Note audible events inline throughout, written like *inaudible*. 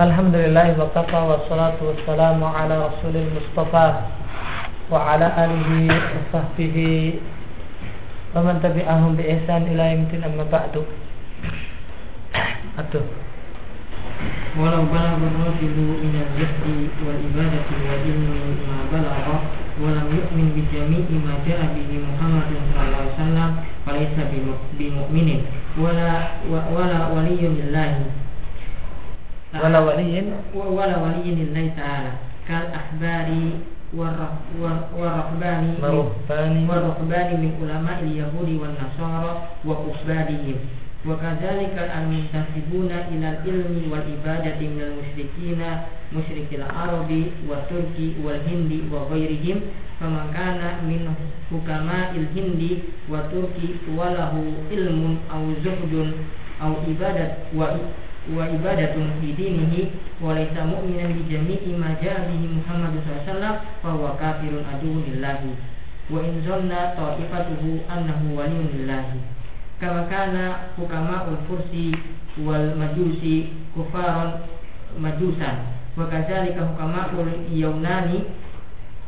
Alhamdulillah wa kafa wa salatu wa salamu ala rasulil mustafa wa ala alihi wa sahbihi wa man tabi'ahum bi ihsan ila yamtin amma ba'du Aduh ولو بلغ الرجل من الجهد والعبادة والعلم ما بلغ ولم يؤمن بجميع ما جاء به محمد صلى الله عليه وسلم فليس بمؤمن ولا ولا ولي لله Nah, wala waliyin. wala waliyin lillahi ta'ala. Kal ahbari warrahbani warrahbani min ulama al-yahudi wan nasara wa kufarihim wa kadzalika al-muntasibuna ila al-ilmi wal ibadati min al-musyrikina musyrikil arabi wa turki wal hindi wa ghairihim famakana min hukama al-hindi wa turki walahu ilmun aw zuhdun aw ibadat wa wa ibadatun fi dinihi wa laysa mu'minan bi jami'i ma ja'a bihi Muhammad sallallahu alaihi wasallam fa huwa kafirun aduwwun lillahi wa in zanna ta'ifatuhu annahu waliyun lillahi. Kama kana hukama'ul fursi wal majusi kufaran majusan. Wa kadzalika hukama'ul yaunani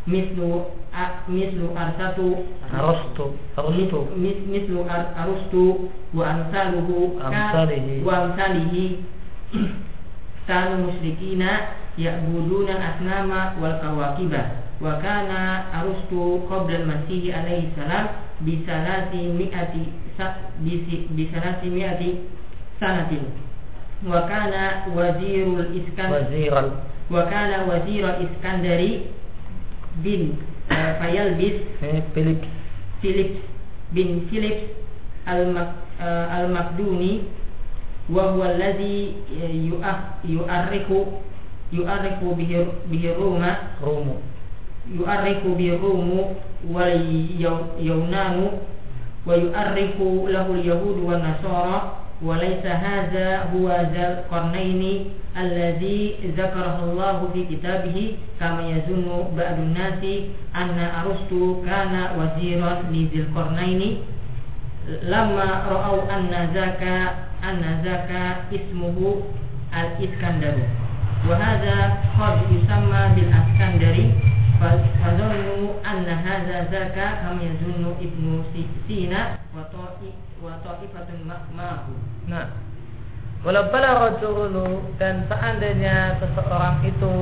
mislu a, mislu arsatu. Arustu arustu mis, mislu ar, arustu wa ansaluhu amsalihi. wa amsalihi. *clears throat* Kanu musyrikina ya'buduna asnama wal kawakiba. Wa kana arustu qabla al-masih alaihi salam bi salasi mi'ati bi salasi mi'ati sanatin. Wa kana wazirul iskan wazirul wa kana wazirul iskandari bin uh, Fayal bis Philips bin eh, Philips al uh, eh, al Makduni wa huwa yuah yu'arriku yu'arriku bihi bihir Roma. Romo yu'arriku bihir Romo wal Yaunanu wa yu'arriku lahu al-Yahud wa Nasara wa laysa hadha huwa zal qarnaini alladhi zakarahullahu fi kitabih kama yazunnu ba'dun nasi anna arustu kana waziran li dzilqarnaini lama ra'au anna zaka anna zaka ismuhu al-Iskandaru wa hadza qad yusamma bil askandari fadzannu anna hadza zaka kama yazunnu ibnu Sina wa ta'i wa ta'ifatun ma'ahu nah walau balagha dulu dan seandainya seseorang itu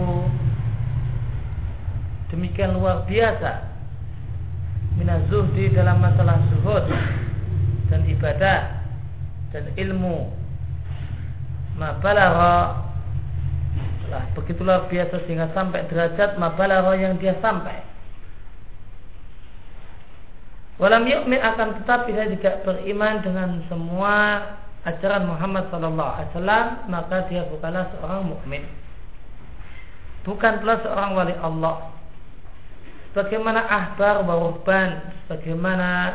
demikian luar biasa minazuhdi dalam masalah zuhud dan ibadah dan ilmu ma balagha lah begitu luar biasa sehingga sampai derajat ma balagha yang dia sampai. Walam yu'min akan tetapi dia tidak beriman dengan semua ajaran Muhammad Sallallahu Alaihi Wasallam maka dia bukanlah seorang mukmin, bukan pula seorang wali Allah. Bagaimana ahbar waruhban, bagaimana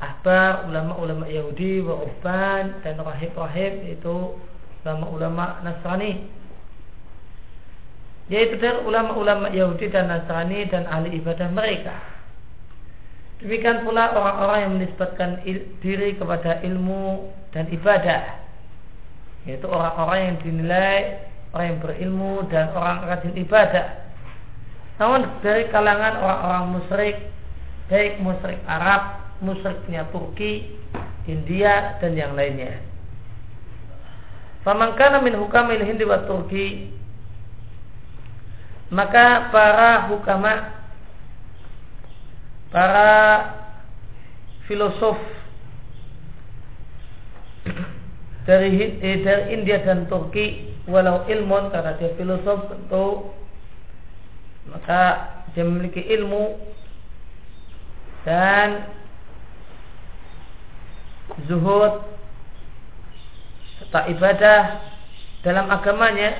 ahbar ulama-ulama Yahudi waruhban dan rahib-rahib itu ulama-ulama Nasrani. Yaitu dari ulama-ulama Yahudi dan Nasrani dan ahli ibadah mereka Demikian pula orang-orang yang menisbatkan diri kepada ilmu dan ibadah. Yaitu orang-orang yang dinilai orang yang berilmu dan orang rajin ibadah. Namun dari kalangan orang-orang musyrik Baik musyrik Arab, musyriknya Turki, India dan yang lainnya. Famangkana min hukamil Hindi wa Turki Maka para hukama para filosof dari eh, dari India dan Turki walau ilmun karena dia filosof tentu maka dia memiliki ilmu. Dan zuhud serta ibadah dalam agamanya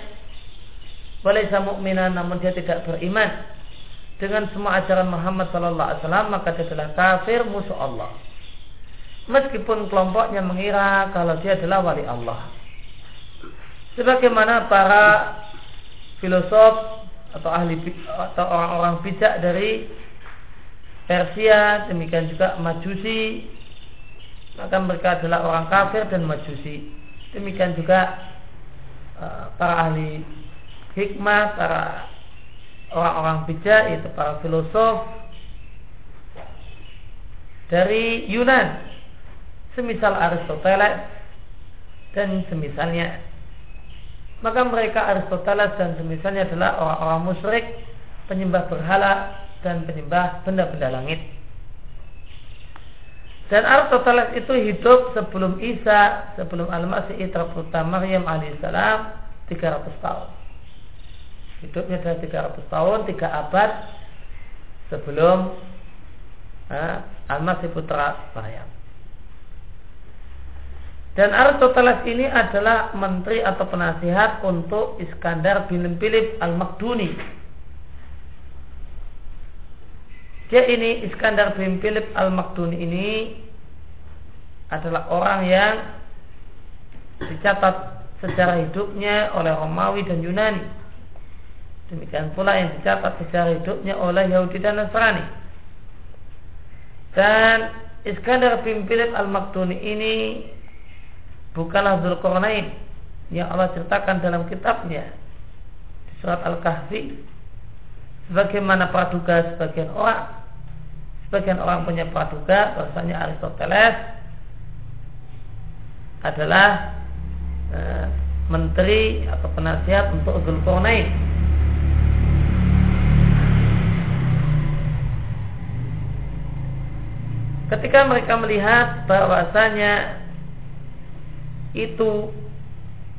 boleh mukminan namun dia tidak beriman dengan semua ajaran Muhammad Sallallahu Alaihi Wasallam maka dia adalah kafir musuh Allah. Meskipun kelompoknya mengira kalau dia adalah wali Allah. Sebagaimana para filosof atau ahli atau orang-orang bijak dari Persia, demikian juga Majusi, maka mereka adalah orang kafir dan Majusi. Demikian juga eh, para ahli hikmah, para orang-orang bijak, yaitu para filosof dari Yunan, semisal Aristoteles dan semisalnya. Maka mereka Aristoteles dan semisalnya adalah orang-orang musyrik, penyembah berhala dan penyembah benda-benda langit. Dan Aristoteles itu hidup sebelum Isa, sebelum Al-Masih Putra Maryam alaihissalam 300 tahun. Hidupnya adalah 300 tahun, 3 abad sebelum Al-Masih Putra Maryam. Dan Aristoteles ini adalah menteri atau penasihat untuk Iskandar bin Philip Al-Makduni. Dia ini Iskandar bin Philip Al-Makduni ini adalah orang yang dicatat secara hidupnya oleh Romawi dan Yunani. Demikian pula yang dicatat secara hidupnya oleh Yahudi dan Nasrani. Dan Iskandar bin Philip Al-Makduni ini bukanlah Zulkarnain yang Allah ceritakan dalam kitabnya di surat Al-Kahfi sebagaimana praduga sebagian orang sebagian orang punya praduga bahwasanya Aristoteles adalah e, menteri atau penasihat untuk Zulkarnain. Ketika mereka melihat bahwasanya itu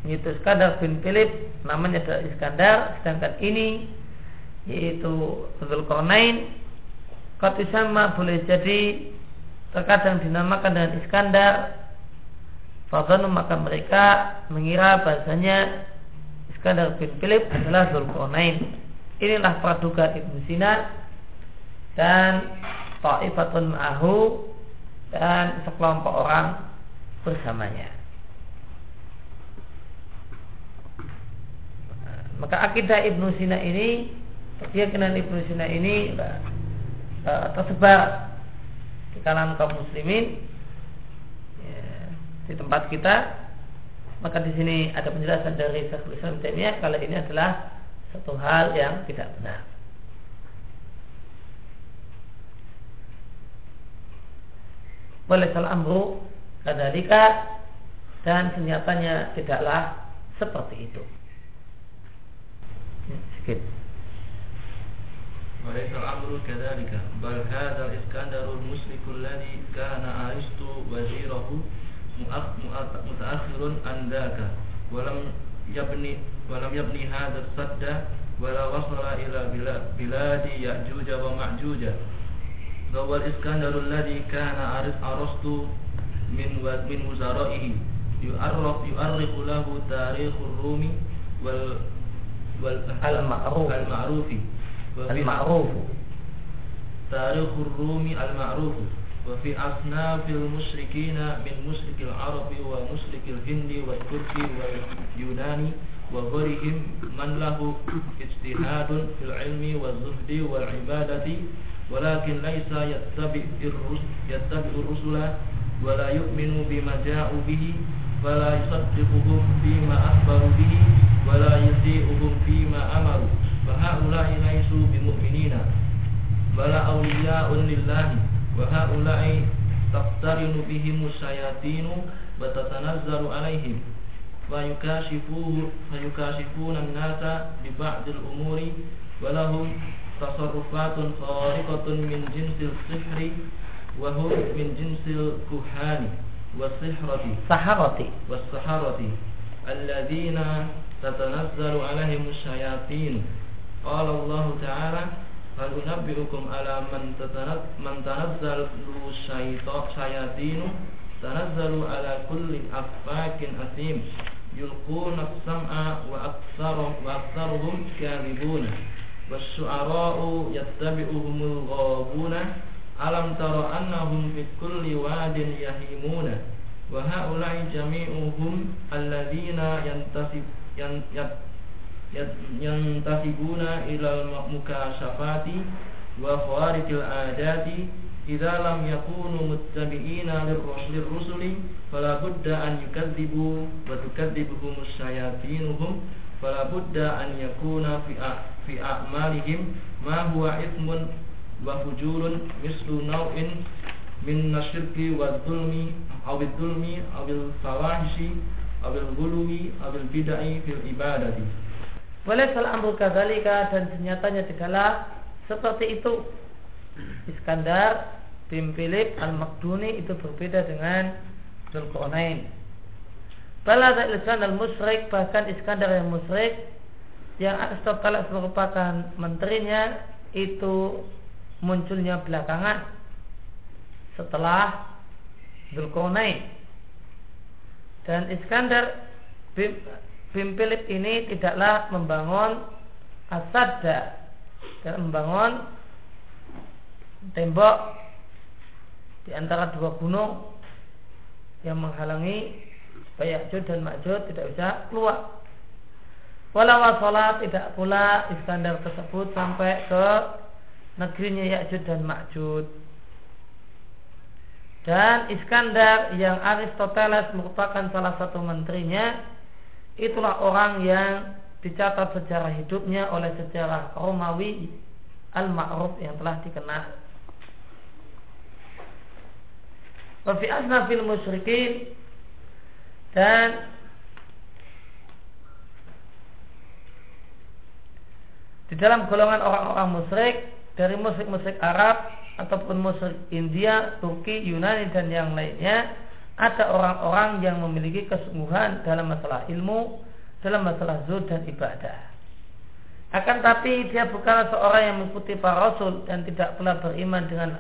itu Iskandar bin Philip namanya adalah Iskandar sedangkan ini yaitu Zulkarnain Katisama boleh jadi terkadang dinamakan dengan Iskandar Fadhanu maka mereka mengira bahasanya Iskandar bin Philip adalah Zulkarnain. Inilah praduga Ibnu Sina dan Ta'ifatun Ma'ahu dan sekelompok orang bersamanya. Maka akidah Ibnu Sina ini keyakinan Ibnu Sina ini uh, tersebar di kalangan kaum muslimin di tempat kita maka di sini ada penjelasan dari Syekhul Islam kalau ini adalah satu hal yang tidak benar. Boleh salah amru kadalika dan senyatanya tidaklah seperti itu. Sedikit. وليس الأمر كذلك بل هذا الإسكندر المسلك الذي كان أرسطو وزيره متأخر عن ذاك ولم يبني ولم يبني هذا السد ولا وصل إلى بلاد يأجوج ومأجوج وهو الإسكندر الذي كان أرسطو من من وزرائه. يؤرخ يؤرخ له تاريخ الروم وال المعروف. المعروف. المعروف. تاريخ الروم المعروف. وفي أصناف المشركين من مشرك العرب ومشرك الهند والترك واليوناني. وغيرهم من له اجتهاد في العلم والزهد والعبادة. walakin laisa yattabi'ur rusul yattabi'ur rusula wa la yu'minu bima ja'u bihi wa la yusaddiquhum bima akhbaru bihi wa la yuti'uhum bima amaru. Fa haula'i laisu bimu'minina wa la awliya'un lillahi wa haula'i taqtarinu bihim syayatinu wa tatanazzalu alaihim wa yukashifuhu fa yukashifuna an-nasa bi ba'dil umuri wa lahum تصرفات خارقة من جنس السحر وهم من جنس الكهان والسحرة. سحرة. والسحرة. الذين تتنزل عليهم الشياطين. قال الله تعالى هل أنبئكم على من من تنزل الشياطين تنزل على كل أفاك أثيم يلقون السمع وأكثر وأكثرهم كاذبون. wasyu'ara'u yattabi'uhumul ghabuna alam tara annahum fi kulli wadin yahimuna wa haula'i jami'uhum alladziina yantasib yan, yat, yat, yantasibuna ila mukasafati wa khawariqil adati idza lam yakunu muttabi'ina lirrusul rusuli fala budda an yukadzibu wa tukadzibhum syayatinuhum fala budda an yakuna fi fi a'malihim ma huwa ithmun wa fujurun mislu naw'in min nasyirki wa dhulmi aw dhulmi aw fawahishi aw ghuluwi aw bid'ah fil ibadati salah amru kadzalika dan senyatanya tidaklah seperti itu Iskandar bin Philip al-Makduni itu berbeda dengan Zulkarnain. Balada Ilsan al-Musrik bahkan Iskandar yang Musrik yang Aristoteles merupakan menterinya itu munculnya belakangan setelah Zulkarnain. Dan Iskandar bin Philip ini tidaklah membangun asadda dan membangun tembok di antara dua gunung yang menghalangi supaya Ya'jud dan Ma'jud tidak bisa keluar. Walau sholat tidak pula Iskandar tersebut sampai ke negerinya Ya'jud dan Ma'jud. Dan Iskandar yang Aristoteles merupakan salah satu menterinya itulah orang yang dicatat sejarah hidupnya oleh sejarah Romawi al-ma'ruf yang telah dikenal wa fi asnafil musyrikin dan di dalam golongan orang-orang musyrik dari musyrik-musyrik Arab ataupun musyrik India, Turki, Yunani dan yang lainnya ada orang-orang yang memiliki kesungguhan dalam masalah ilmu, dalam masalah zuhud dan ibadah. Akan tapi dia bukanlah seorang yang mengikuti para rasul dan tidak pula beriman dengan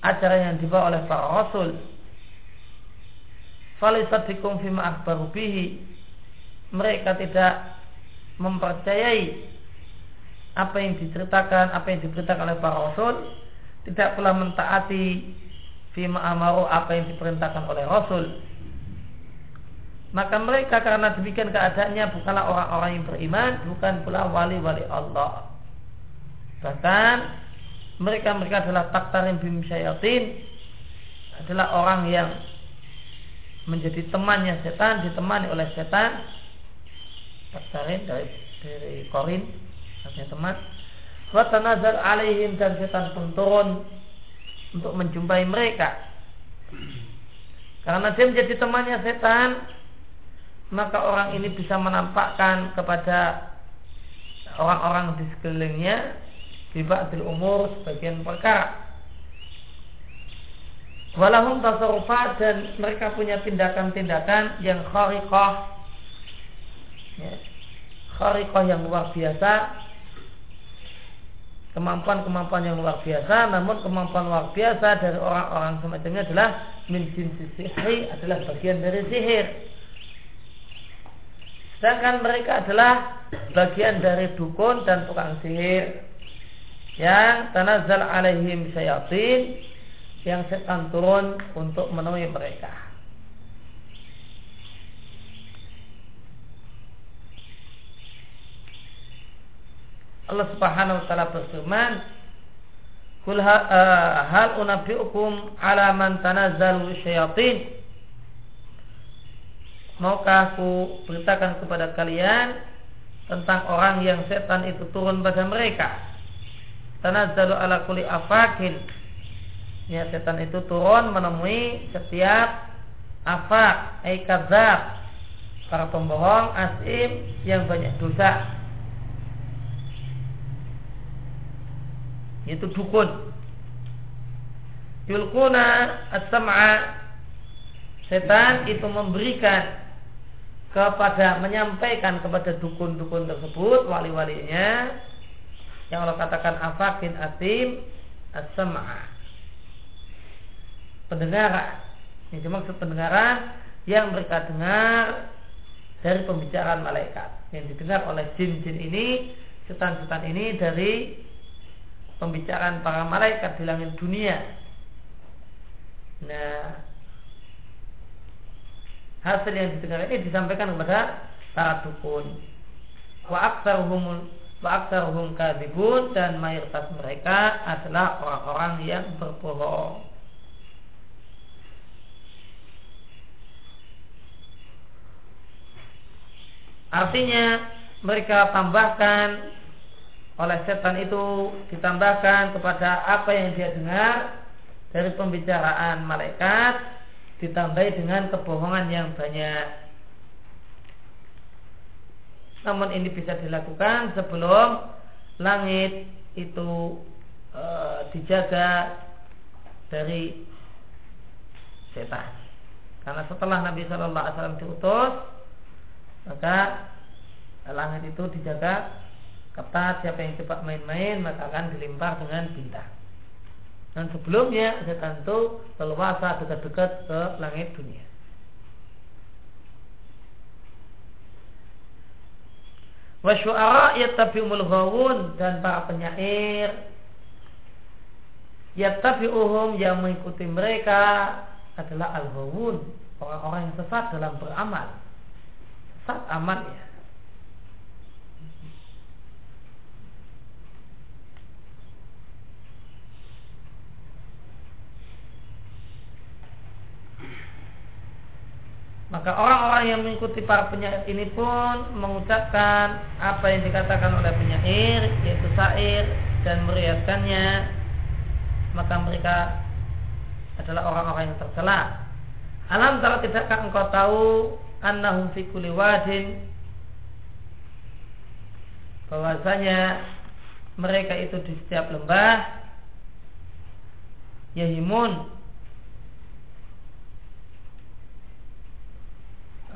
ajaran yang dibawa oleh para rasul falisadikum fima akhbaru bihi. Mereka tidak mempercayai apa yang diceritakan apa yang diberitakan oleh para rasul. Tidak pula mentaati fima amaru apa yang diperintahkan oleh rasul. Maka mereka karena demikian keadaannya bukanlah orang-orang yang beriman bukan pula wali-wali Allah. Bahkan mereka mereka adalah taktarin bim syayatin adalah orang yang menjadi temannya setan ditemani oleh setan. Taktarin dari dari korin artinya teman. Watanazal alaihim dan setan pun turun untuk menjumpai mereka. Karena dia menjadi temannya setan maka orang ini bisa menampakkan kepada orang-orang di sekelilingnya di umur sebagian perkara. Walahum tasarrufat dan mereka punya tindakan-tindakan yang khariqah. Ya, khariqah yang luar biasa. Kemampuan-kemampuan yang luar biasa namun kemampuan luar biasa dari orang-orang semacamnya adalah min jinsi sihri adalah bagian dari sihir. Sedangkan mereka adalah bagian dari dukun dan tukang sihir. Yang tanazal alaihim syayatin yang setan turun untuk menemui mereka. Allah Subhanahu wa taala berfirman, "Kul uh, hal unabbiukum ala man tanazzalu syayatin?" Maukah aku beritakan kepada kalian tentang orang yang setan itu turun pada mereka? tanazzalu ala kulli afakin ya setan itu turun menemui setiap afak ai para pembohong asim yang banyak dosa. Itu dukun. Yulkuna as-sam'a. Setan itu memberikan kepada menyampaikan kepada dukun-dukun tersebut wali-walinya. Yang Allah katakan afakin atim as-sam'a pendengaran yang dimaksud pendengaran yang mereka dengar dari pembicaraan malaikat. Yang didengar oleh jin-jin ini setan-setan ini dari pembicaraan para malaikat di langit dunia. Nah hasil yang didengar ini disampaikan kepada para dukun. Wa aktsaruhum wa aktsaruhum dan mayoritas mereka adalah orang-orang yang berbohong. Artinya mereka tambahkan oleh setan itu ditambahkan kepada apa yang dia dengar dari pembicaraan malaikat ditambahi dengan kebohongan yang banyak. Namun ini bisa dilakukan sebelum langit itu e, dijaga dari setan. Karena setelah Nabi Shallallahu Alaihi Wasallam diutus, maka langit itu dijaga ketat. Siapa yang cepat main-main maka akan dilimpah dengan bintang. Dan sebelumnya setan itu leluasa dekat-dekat ke langit dunia. Wasyu'ara yattabi'umul ghawun dan para penyair yattabi'uhum yang mengikuti mereka adalah al-ghawun, orang-orang yang sesat dalam beramal. Sesat amalnya. Maka orang-orang yang mengikuti para penyair ini pun mengucapkan apa yang dikatakan oleh penyair yaitu syair dan meriaskannya maka mereka adalah orang-orang yang tercela. Alam tidakkah engkau tahu annahum fi kulli wadin bahwasanya mereka itu di setiap lembah yahimun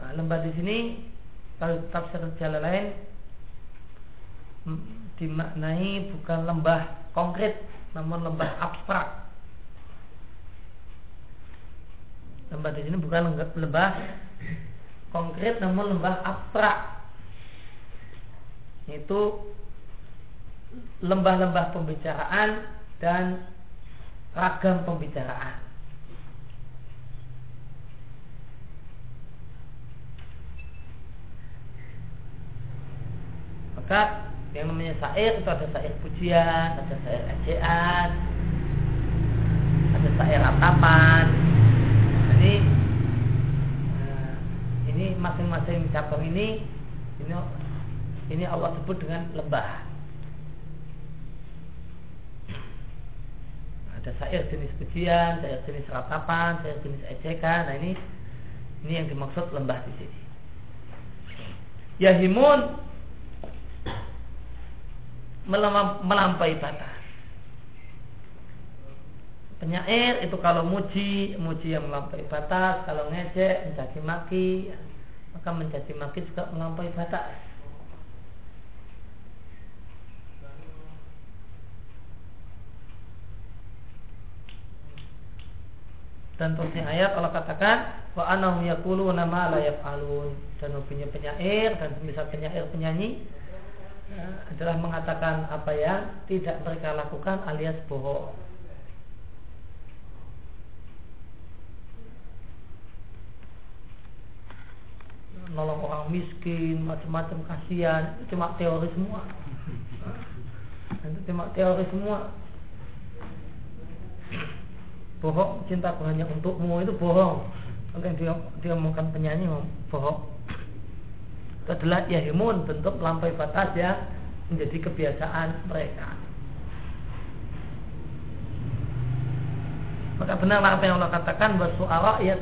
Nah, lembah di sini kalau tafsir jalan lain dimaknai bukan lembah konkret namun lembah abstrak. Lembah di sini bukan lembah konkret namun lembah abstrak. Itu lembah-lembah pembicaraan dan ragam pembicaraan. Maka yang namanya syair itu ada syair pujian, ada syair ejaan, ada syair ratapan. Jadi ini masing-masing cabang ini ini ini Allah sebut dengan lembah. Ada syair jenis pujian, syair jenis ratapan, syair jenis ejekan. Nah ini ini yang dimaksud lembah di sini. Yahimun melampaui batas. Penyair itu kalau muji, muji yang melampaui batas, kalau ngejek, mencaci maki, maka mencaci maki juga melampaui batas. Dan terusnya ayat Allah katakan wa anahum yaquluna ma la yaf'alun dan punya penyair dan misal penyair penyanyi Ya, adalah mengatakan apa yang tidak mereka lakukan alias bohong. Nolong orang miskin, macam-macam kasihan, cuma teori semua. Itu cuma teori semua. Bohong, cinta hanya untukmu itu bohong. Kalau dia dia makan penyanyi bohong itu adalah yahimun bentuk lampai batas yang menjadi kebiasaan mereka. Maka benarlah apa yang Allah katakan bahwa suara ya,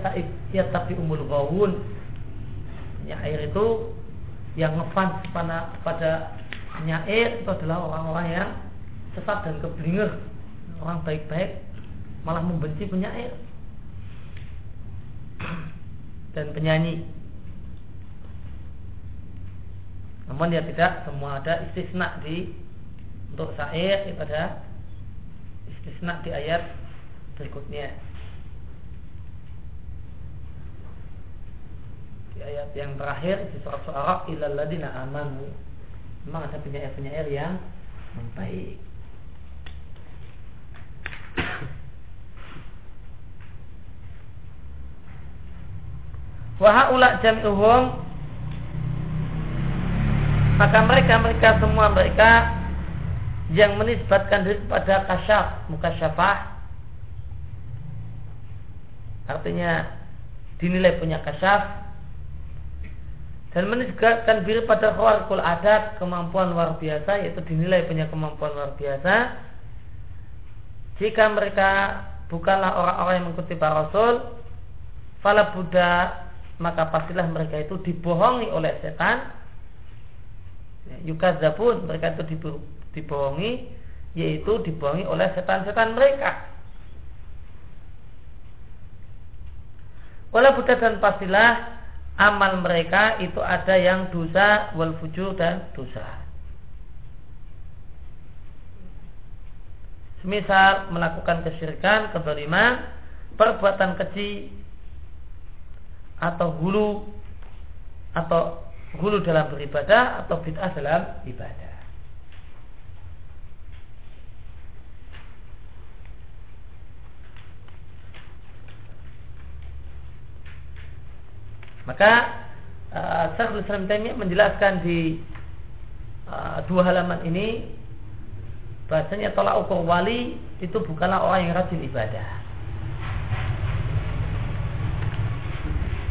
ya tapi umul gawun. Ya air itu yang ngefans pada pada nyair itu adalah orang-orang yang sesat dan keblinger orang baik-baik malah membenci penyair. Dan penyanyi. Namun dia tidak semua ada istisna di untuk syair itu ada istisna di ayat berikutnya. Di ayat yang terakhir di surat Suara ilal ladina amanu. Memang ada penyair-penyair yang baik. Wahai ulak jam'uhum maka mereka mereka semua mereka yang menisbatkan diri kepada kasyaf muka syafah artinya dinilai punya kasyaf dan menisbatkan diri pada khawarikul adat kemampuan luar biasa yaitu dinilai punya kemampuan luar biasa. Jika mereka bukanlah orang-orang yang mengikuti para rasul fala buddha maka pastilah mereka itu dibohongi oleh setan. Yukazabun mereka itu dibohongi yaitu dibohongi oleh setan-setan mereka. Wala buddha dan pastilah amal mereka itu ada yang dosa wal fujur dan dosa. Semisal melakukan kesyirikan, kezaliman, perbuatan keji atau hulu atau hulu dalam beribadah atau bid'ah dalam ibadah. Maka uh, Syekhul Islam Taimiyah menjelaskan di uh, dua halaman ini bahasanya tolak ukur wali itu bukanlah orang yang rajin ibadah.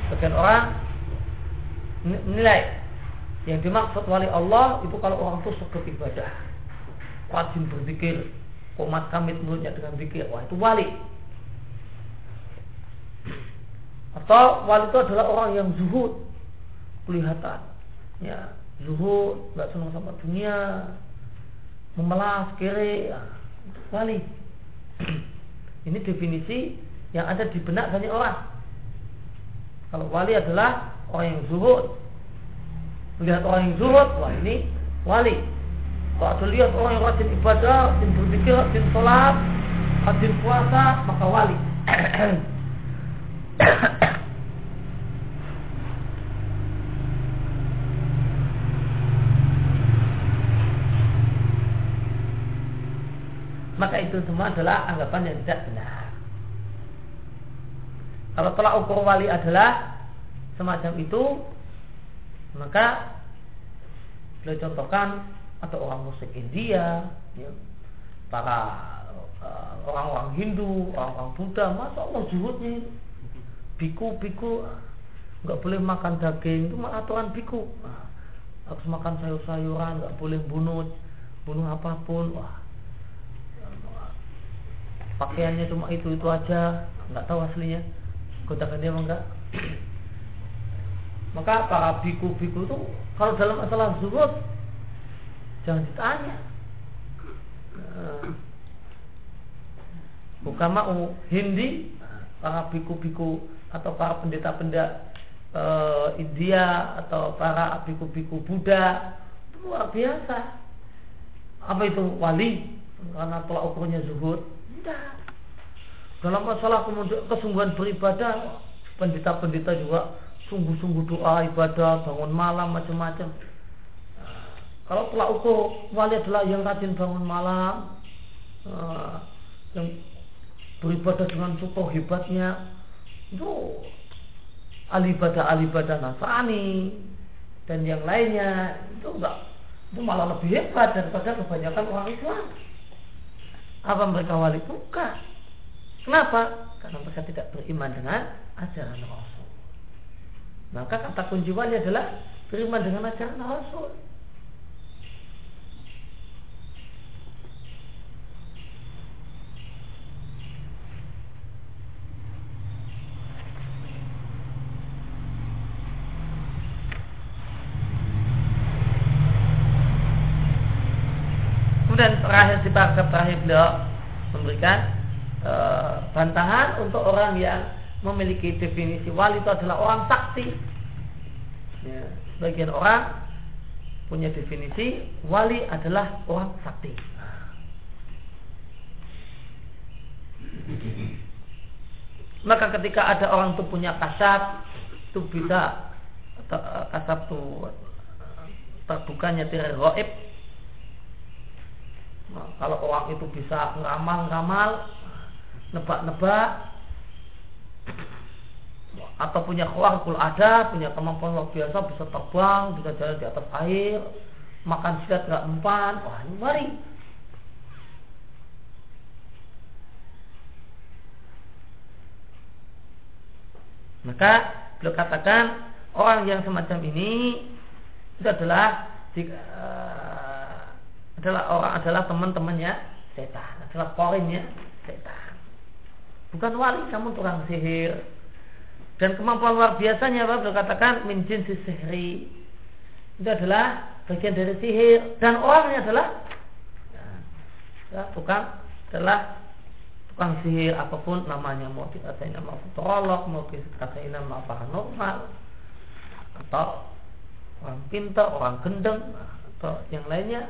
Sebagian orang nilai yang dimaksud wali Allah itu kalau orang itu suka ibadah, rajin berzikir, komat kamit mulutnya dengan zikir, wah itu wali. Atau wali itu adalah orang yang zuhud kelihatan, ya zuhud, nggak senang sama dunia, memelas kiri, ya, wali. *clears throat* Ini definisi yang ada di benak banyak orang. Kalau wali adalah orang yang zuhud, melihat orang yang zuhud, wah ini wali. Kalau ada lihat orang yang rajin ibadah, rajin berpikir, rajin sholat, rajin puasa, maka wali. *clears throat* maka itu semua adalah anggapan yang tidak benar. Kalau tolak ukur wali adalah semacam itu, maka beliau contohkan atau orang musik India, ya, para uh, orang-orang Hindu, orang-orang Buddha, masa Allah zuhudnya biku-biku nggak boleh makan daging itu aturan biku. Nah, harus makan sayur-sayuran nggak boleh bunuh bunuh apa pun. Wah pakaiannya cuma itu itu aja. Nggak tahu aslinya. Kotakan dia enggak? Maka para biku-biku itu kalau dalam masalah zuhud jangan ditanya. Bukan mau Hindi para biku-biku atau para pendeta-pendeta e, India atau para biku-biku Buddha luar biasa. Apa itu? Wali. Karena tolak ukurnya zuhud tidak. Dalam masalah kesungguhan beribadah, pendeta-pendeta juga sungguh-sungguh doa, ibadah, bangun malam, macam-macam. Kalau telah ukur wali adalah yang rajin bangun malam, eh, yang beribadah dengan cukup hebatnya, itu alibadah alibadah Nasrani dan yang lainnya itu enggak itu malah lebih hebat daripada kebanyakan orang Islam. Apa mereka wali? Bukan. Kenapa? Karena mereka tidak beriman dengan ajaran Rasul. Maka kata kunci wali adalah beriman dengan ajaran Rasul. Kemudian terakhir di paragraf terakhir beliau memberikan e, bantahan untuk orang yang memiliki definisi wali itu adalah orang sakti. Ya, sebagian orang punya definisi wali adalah orang sakti. Maka ketika ada orang itu punya kasat, itu bisa kasat itu terbukanya tirai roib Nah, kalau orang itu bisa ngeramal-ngeramal, nebak-nebak, atau punya khawarikul ada, punya kemampuan luar biasa, bisa terbang, bisa jalan di atas air, makan silat nggak empan, wah ini wali. Maka beliau katakan orang yang semacam ini itu adalah uh, adalah orang adalah teman-temannya setan, adalah poinnya setan. Bukan wali, namun tukang sihir. Dan kemampuan luar biasanya apa? Beliau katakan min jinsi sihri. Itu adalah bagian dari sihir dan orangnya adalah ya, tukang adalah tukang sihir apa pun namanya mau dikatain nama futurolog mau dikatain nama paranormal atau orang pintar orang gendeng atau yang lainnya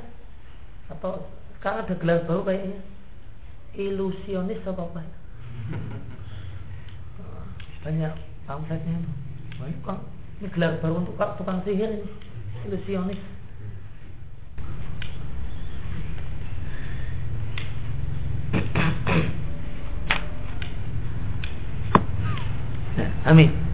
atau sekarang ada gelar baru kayaknya. Ilusionis apa apa ya? *laughs* Banyak pamfletnya. Banyak kok ini gelar baru untuk tukang sihir ini. Ilusionis. Amin.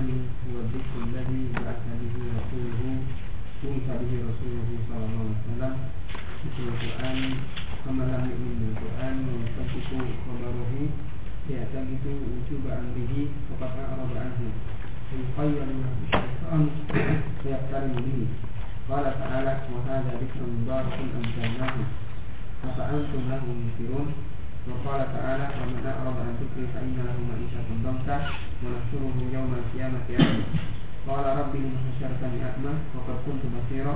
الرحمن هو الذكر الذي بعث به رسوله بعث به رسوله صلى الله عليه وسلم. ذكر القرآن فمن لم يؤمن بالقرآن ويصدق خبره يعتقد وجوب أمره فقد أعرض عنه. يخير له الشيطان فيقترن به. قال تعالى وهذا ذكر مبارك أنزلناه أفأنتم له منكرون؟ وقال تعالى ومن أعرض عن ذكري فإن له معيشة ضنكا ونحشره يوم القيامة أعمى قال ربي لم حشرتني أعمى وقد كنت بصيرا.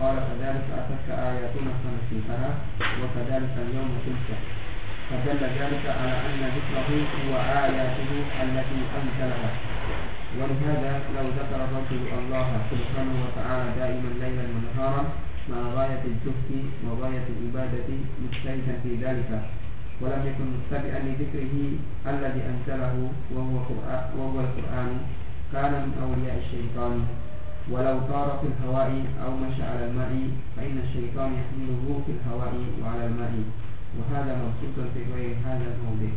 قال كذلك أتتك آياتنا فنسيتها وكذلك اليوم تنسى فدل ذلك على أن ذكره هو آياته التي أنزلها. ولهذا لو ذكر الرجل الله سبحانه وتعالى دائما ليلا ونهارا مع غاية الجهد وغاية العبادة مجتهدا في ذلك. ولم يكن متبعا لذكره الذي أنزله وهو, وهو القرآن كان من أولياء الشيطان ولو طار في الهواء أو مشى على الماء فإن الشيطان يحمله في الهواء وعلى الماء وهذا مبسوط في غير هذا الموضع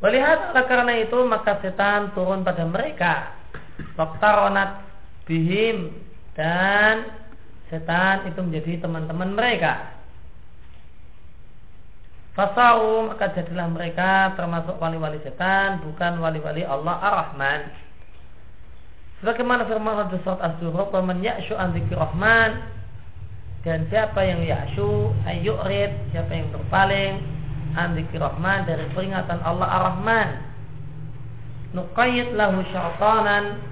Melihat oleh karena itu maka setan turun pada mereka Waktaronat bihim dan setan itu menjadi teman-teman mereka Fasau maka jadilah mereka termasuk wali-wali setan bukan wali-wali Allah Ar-Rahman. Sebagaimana firman Allah surat Az-Zukhruf, "Wa man ya'shu an Rahman" dan siapa yang ya'shu ayyurid, siapa yang berpaling an Rahman dari peringatan Allah Ar-Rahman. Nuqayyid lahu syaitanan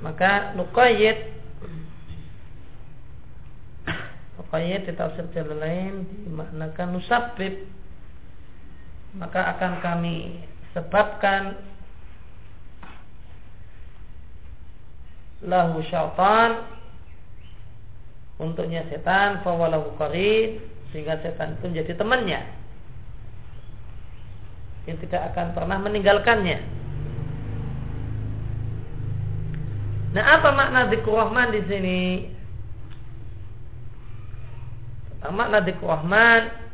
maka nuqayyid Muqayyid di tafsir jalan lain dimaknakan nusabib maka akan kami sebabkan lahu syaitan untuknya setan fawalahu qarin sehingga setan itu menjadi temannya yang tidak akan pernah meninggalkannya. Nah, apa makna dzikrul rahman di sini? Makna dzikr Rahman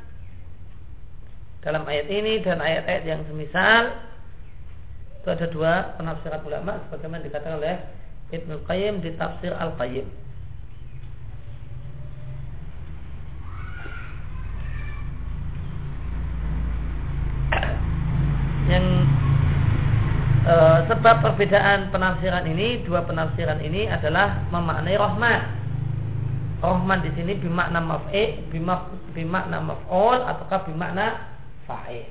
dalam ayat ini dan ayat-ayat yang semisal itu ada dua penafsiran ulama sebagaimana dikatakan oleh Ibnu Qayyim di tafsir Al-Qayyim. Yang e, sebab perbedaan penafsiran ini, dua penafsiran ini adalah memaknai rahmat Rahman di sini bimakna maf'e, bimakna maf'ul ataukah bimakna fa'il.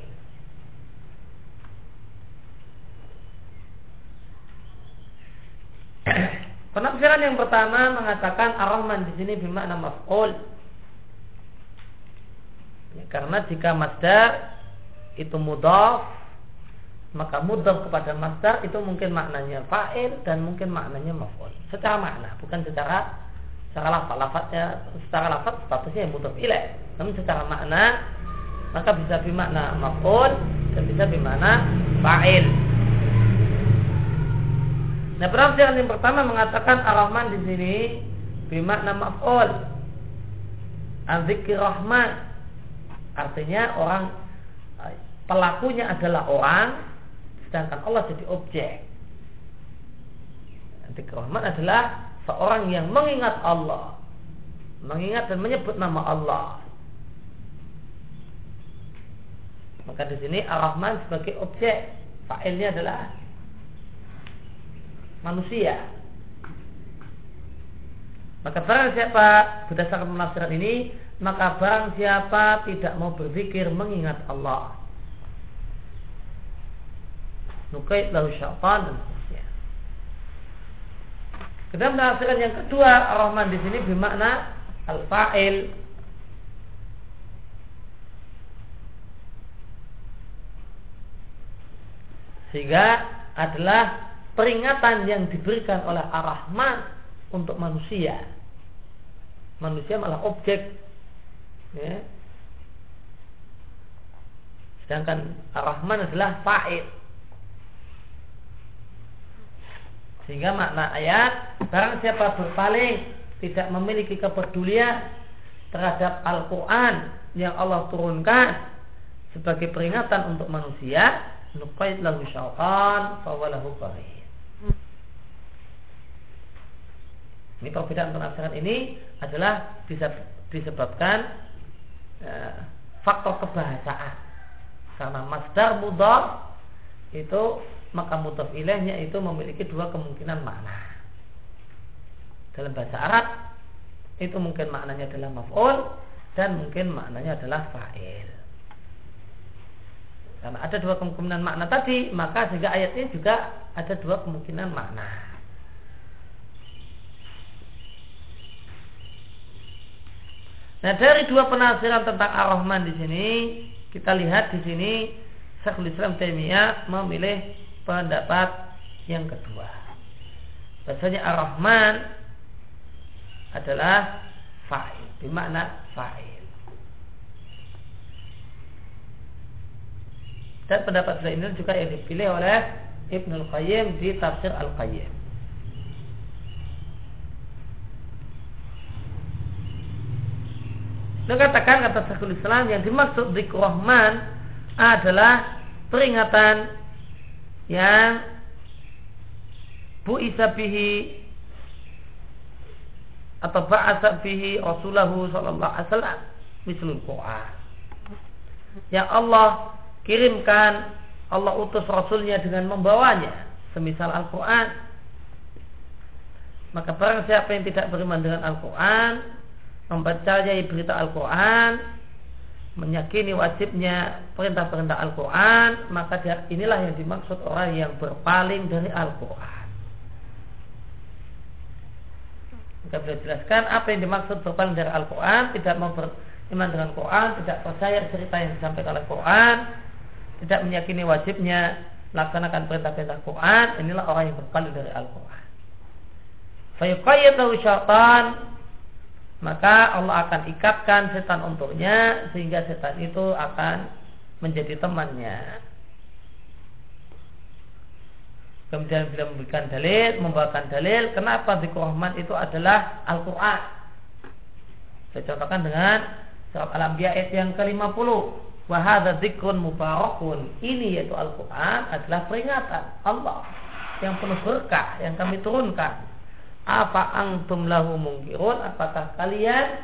*clears throat* Penafsiran yang pertama mengatakan Ar-Rahman di sini bimakna maf'ul. Ya, karena jika masdar itu mudhaf maka mudhaf kepada masdar itu mungkin maknanya fa'il dan mungkin maknanya maf'ul. Secara makna, bukan secara secara lafaz lafaznya secara lafaz statusnya yang mudhaf ilaih namun secara makna maka bisa bermakna maf'ul dan bisa bermakna fa'il Nah, penafsiran yang pertama mengatakan Ar-Rahman di sini bermakna maf'ul. Azikir Rahman. Artinya orang pelakunya adalah orang sedangkan Allah jadi objek. Zikir Rahman adalah seorang yang mengingat Allah. Mengingat dan menyebut nama Allah. Maka di sini Ar-Rahman sebagai objek. Fa'ilnya adalah manusia. Maka barang siapa berdasarkan penafsiran ini, maka barang siapa tidak mau berpikir mengingat Allah. Nukait lahu syaitan. Kemudian penafsiran yang kedua, Ar-Rahman di sini bermakna al-fa'il. Sehingga adalah peringatan yang diberikan oleh Ar-Rahman untuk manusia. Manusia malah objek. Ya. Sedangkan Ar-Rahman adalah fa'id. Sehingga makna ayat barang siapa berpaling tidak memiliki kepedulian terhadap Al-Quran yang Allah turunkan sebagai peringatan untuk manusia nuqaid lahu syauqan fawalahu qarih Ini perbedaan penafsiran ini adalah bisa disebabkan uh, faktor kebahasaan. Karena masdar mudhaf itu maka mudhaf ilaihnya itu memiliki dua kemungkinan makna. Dalam bahasa Arab itu mungkin maknanya adalah maf'ul dan mungkin maknanya adalah fa'il. Karena ada dua kemungkinan makna tadi, maka sehingga ayat ini juga ada dua kemungkinan makna. Nah dari dua penafsiran tentang Ar-Rahman di sini kita lihat di sini Syekhul Islam Taimiyah memilih pendapat yang kedua. Bahasanya Ar-Rahman adalah fa'il, bermakna fa'il. Dan pendapat ini juga yang dipilih oleh Ibnul Qayyim di tafsir Al-Qayyim. Dan katakan kata Syekhul Islam yang dimaksud di Rahman adalah peringatan yang bu bihi atau ba'asa bihi Rasulullah sallallahu alaihi wasallam misalul Quran. Yang Allah kirimkan Allah utus Rasulnya dengan membawanya semisal Al-Quran maka barang siapa yang tidak beriman dengan Al-Quran mempercayai berita Al-Quran, menyakini wajibnya perintah-perintah Al-Quran, maka inilah yang dimaksud orang yang berpaling dari Al-Quran. Kita boleh jelaskan apa yang dimaksud berpaling dari Al-Quran, tidak mau beriman dengan Quran, tidak percaya cerita yang disampaikan oleh Quran, tidak meyakini wajibnya melaksanakan perintah-perintah Quran, inilah orang yang berpaling dari Al-Quran. Fayuqayyadahu syaitan maka Allah akan ikatkan setan untuknya sehingga setan itu akan menjadi temannya. Kemudian bila memberikan dalil, membawakan dalil, kenapa zikr rahman itu adalah Al-Quran. Saya contohkan dengan surat Al-Anbiya ayat yang ke-50. Wahada zikrun mubarakun. Ini yaitu Al-Quran adalah peringatan Allah yang penuh berkah yang kami turunkan apa angtum lahu mungkirun? Apakah kalian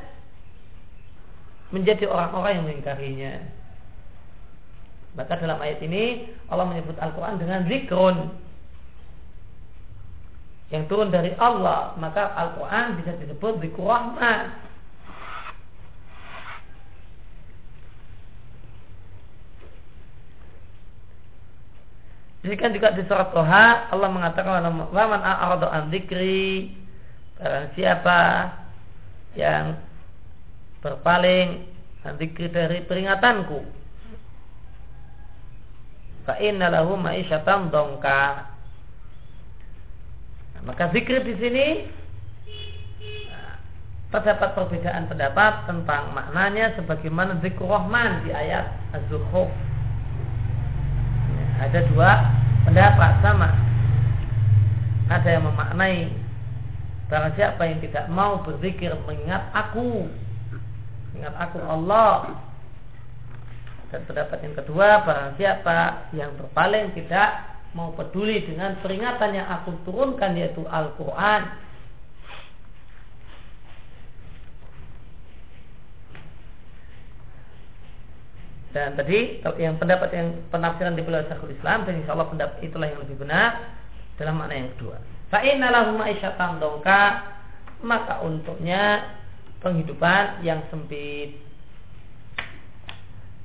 menjadi orang-orang yang mengingkarinya? Maka dalam ayat ini Allah menyebut Al-Quran dengan zikrun. Yang turun dari Allah maka Al-Quran bisa disebut zikrul rahman Demikian juga di surat Toha Allah mengatakan waman a'radu an dzikri barang siapa yang berpaling an dzikri dari peringatanku fa inna lahu ma'isyatan dongka nah, maka zikir di sini nah, terdapat perbedaan pendapat tentang maknanya sebagaimana zikr rahman di ayat az-zukhruf ada dua pendapat sama. Ada yang memaknai barang siapa yang tidak mau berzikir mengingat aku ingat aku Allah. Dan pendapat yang kedua barang siapa yang berpaling tidak mau peduli dengan peringatan yang aku turunkan yaitu Al-Quran Dan tadi yang pendapat yang penafsiran di beliau Syekhul Islam dan insya Allah pendapat itulah yang lebih benar dalam makna yang kedua. Fa'innalahu ma'isyatan dongka maka untuknya penghidupan yang sempit.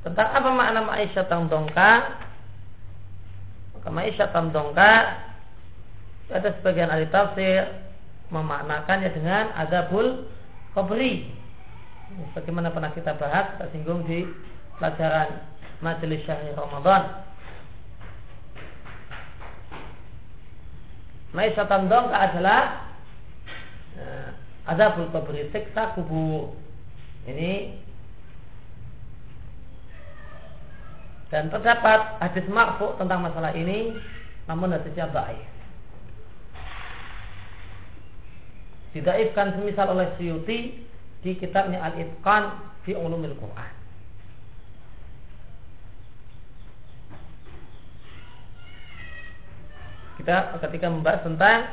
Tentang apa makna ma'isyatan dongka? Maka ma'isyatan dongka ada sebagian ahli tafsir memaknakannya dengan adabul qabri. Bagaimana pernah kita bahas, kita singgung di pelajaran majelis syahri Ramadan. Maisatan dongka adalah uh, azabul kubur siksa kubur. Ini dan terdapat hadis marfu tentang masalah ini namun hadisnya baik. Didaifkan semisal oleh Suyuti di kitabnya Al-Itqan fi Ulumil Quran. Kita ketika membahas tentang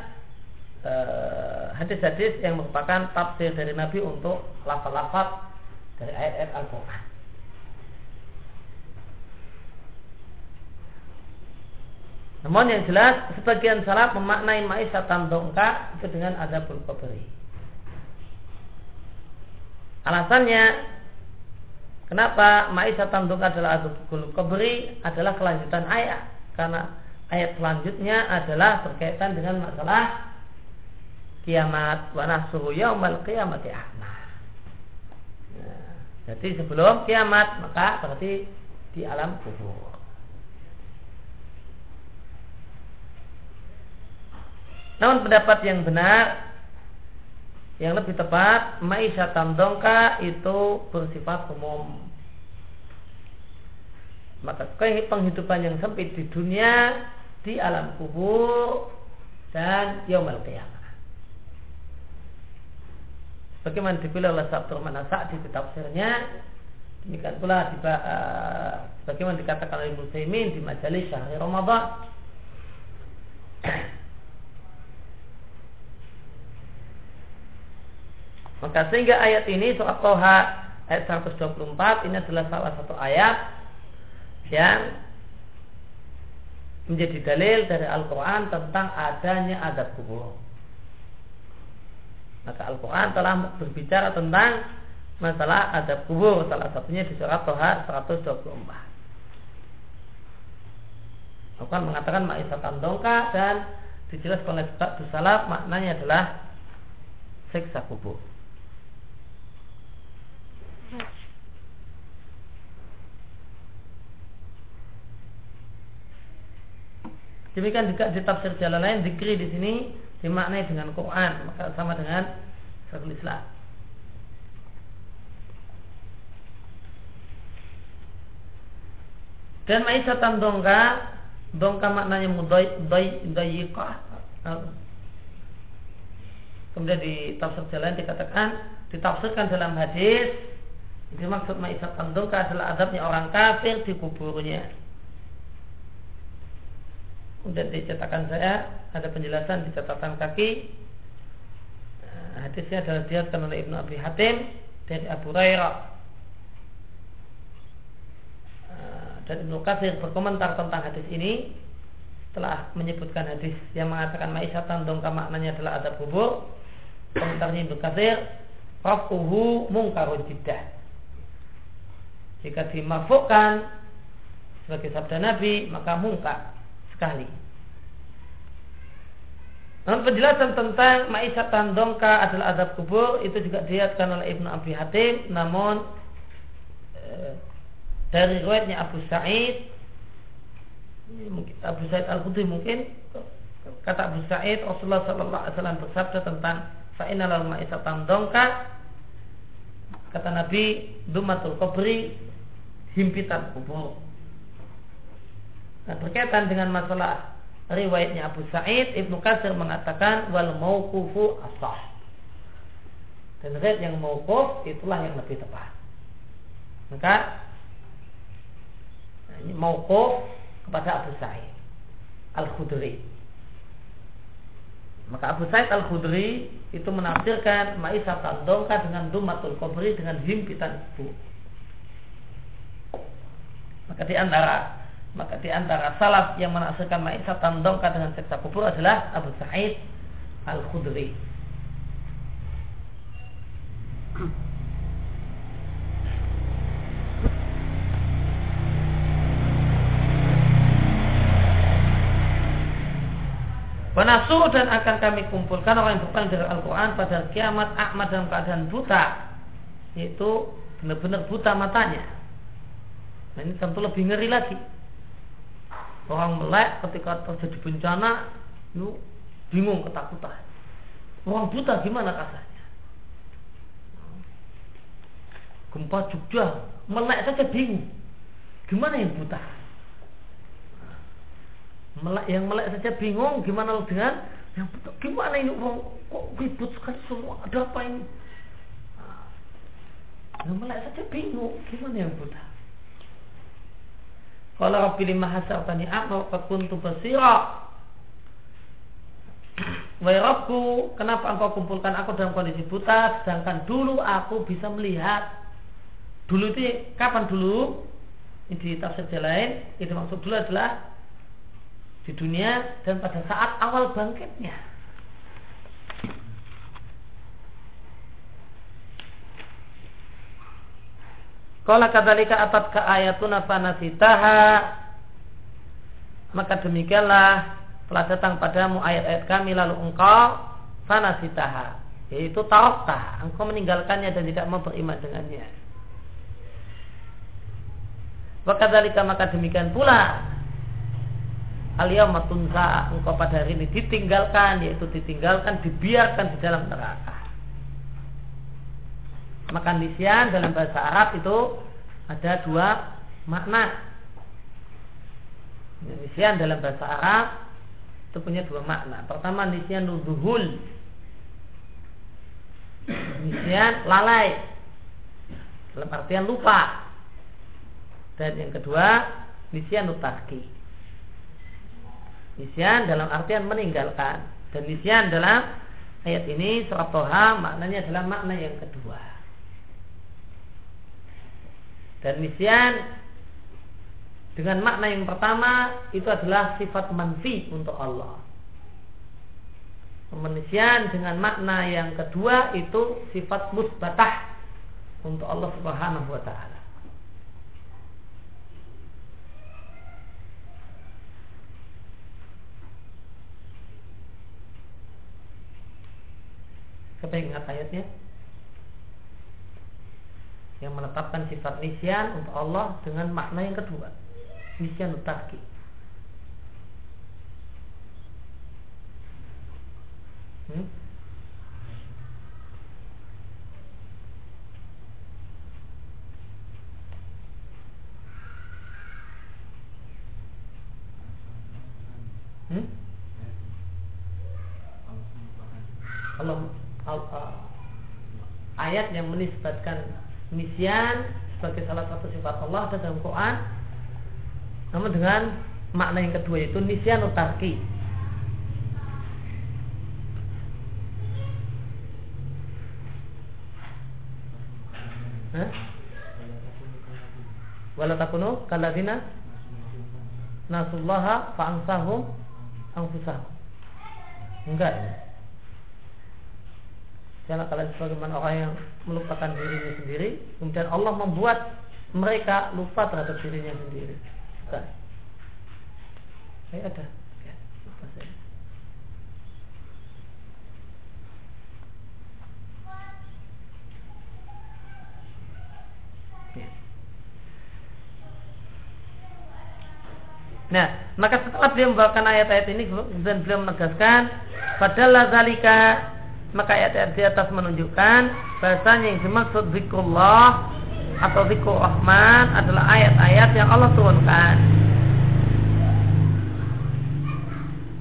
uh, hadis-hadis yang merupakan tafsir dari Nabi untuk lafal-lafal dari ayat-ayat Al-Quran. Namun yang jelas sebagian salaf memaknai ma'isyatan dongka itu dengan adabul qabri. Alasannya kenapa ma'isyatan dongka adalah adabul qabri adalah kelanjutan ayat karena ayat selanjutnya adalah berkaitan dengan masalah kiamat wa nahsuhu yaumal qiyamati ahma. Ya, jadi sebelum kiamat maka berarti di alam kubur. Namun pendapat yang benar yang lebih tepat ma'isyatan dongka itu bersifat umum maka penghidupan yang sempit di dunia di alam kubur dan yaumul qiyamah. Bagaimana dipilih oleh Sabtu Rahman di tafsirnya Demikian pula di, uh, bagaimana dikatakan oleh Muslimin di majalis Syahri Ramadan Maka sehingga ayat ini surat Toha ayat 124 ini adalah salah satu ayat yang menjadi dalil dari Al-Quran tentang adanya adab kubur. Maka Al-Quran telah berbicara tentang masalah adab kubur. Salah satunya di surat Toha 124. Al-Quran mengatakan ma'isatan dongka dan dijelaskan oleh Salaf maknanya adalah siksa kubur. Demikian juga di tafsir jalan lain dikri di sini dimaknai dengan Quran maka sama dengan Syekhul Islam. Dan maisatan dongka dongka maknanya mudayyikah. Kemudian di tafsir jalan dikatakan ditafsirkan dalam hadis ini maksud maisatan dongka adalah adabnya orang kafir di kuburnya. Kemudian di cetakan saya ada penjelasan di catatan kaki. Nah, hadisnya adalah dilihatkan oleh Ibnu Abi Hatim dari Abu Hurairah. Nah, dan Ibnu Katsir berkomentar tentang hadis ini setelah menyebutkan hadis yang mengatakan ma'isyatan dongka maknanya adalah ada kubur. Komentarnya Ibnu Katsir, rafuhu mungkarun jiddah. Jika dimafukkan sebagai sabda Nabi maka mungkar sekali. Namun penjelasan tentang ma'isyatan dongka adalah adab kubur itu juga dilihatkan oleh Ibnu Abi Hatim. Namun e, dari riwayatnya Abu Sa'id Abu Sa'id Al-Khudri mungkin kata Abu Sa'id Rasulullah sallallahu bersabda tentang fa'inal ma'isyatan dongka kata Nabi dumatul kubri himpitan kubur. Nah, berkaitan dengan masalah riwayatnya Abu Sa'id Ibnu Katsir mengatakan wal mauqufu asah. Dan riwayat yang mauquf itulah yang lebih tepat. Maka mauquf kepada Abu Sa'id Al-Khudri. Maka Abu Sa'id Al-Khudri itu menafsirkan Ma'isah Tandongka dengan Dumatul Kubri dengan himpitan ibu. Maka di antara maka di antara salaf yang menafsirkan Ma'isah Tandongka dengan seksa kubur adalah Abu Sa'id Al-Khudri. Wanasuh dan akan kami kumpulkan orang yang berpaling dari Al-Quran pada kiamat Ahmad dalam keadaan buta Yaitu benar-benar buta matanya. Nah ini tentu lebih ngeri lagi Orang melek ketika terjadi bencana Itu bingung ketakutan. Orang buta gimana kasarnya? Gempa Jogja Melek saja bingung. Gimana yang buta? Melek yang melek saja bingung gimana dengan yang betul gimana ini? Orang kok ribut sekali semua? Ada apa ini? Nah, yang melek saja bingung gimana yang buta kalau Rabbi lima hasabani a'ma wa kuntu basira. Wahai Rabbu, kenapa engkau kumpulkan aku dalam kondisi buta Sedangkan dulu aku bisa melihat? Dulu itu kapan dulu? Ini di tafsir lain Itu maksud dulu adalah di dunia dan pada saat awal bangkitnya. Kalau kadzalika atat ke ayatuna fanasitaha maka demikianlah telah datang padamu ayat-ayat kami lalu engkau fanasitaha yaitu tarokta engkau meninggalkannya dan tidak mau beriman dengannya. Maka maka demikian pula Aliyah tunsa engkau pada hari ini ditinggalkan yaitu ditinggalkan dibiarkan di dalam neraka. Maka nisyan dalam bahasa Arab itu ada dua makna. Nisyan dalam bahasa Arab itu punya dua makna. Pertama nisyan nuduhul. Nisyan lalai. Dalam artian lupa. Dan yang kedua nisyan nutarki Nisyan dalam artian meninggalkan dan nisyan dalam ayat ini surat Toha maknanya adalah makna yang kedua. Dan nisyan dengan makna yang pertama itu adalah sifat manfi untuk Allah. Pemenisian dengan makna yang kedua itu sifat musbatah untuk Allah Subhanahu wa taala. Yang ingat ayatnya? Yang menetapkan sifat nisyan untuk Allah dengan makna yang kedua. Nisyan utaki. Hmm? Hmm? Allah ayat yang menisbatkan nisyan sebagai salah satu sifat Allah ada dalam Quran namun dengan makna yang kedua itu nisyan utarki Wala takunu nasullaha fa'angsahum anfusahum. Enggak. Karena kalian sebagaimana orang yang melupakan dirinya sendiri, kemudian Allah membuat mereka lupa terhadap dirinya sendiri. Bukan. Saya ada. Ya. Ya. Nah, maka setelah beliau membawakan ayat-ayat ini dan beliau menegaskan, padahal zalika maka ayat-ayat di atas menunjukkan bahasanya yang dimaksud zikrullah atau zikrul rahman adalah ayat-ayat yang Allah turunkan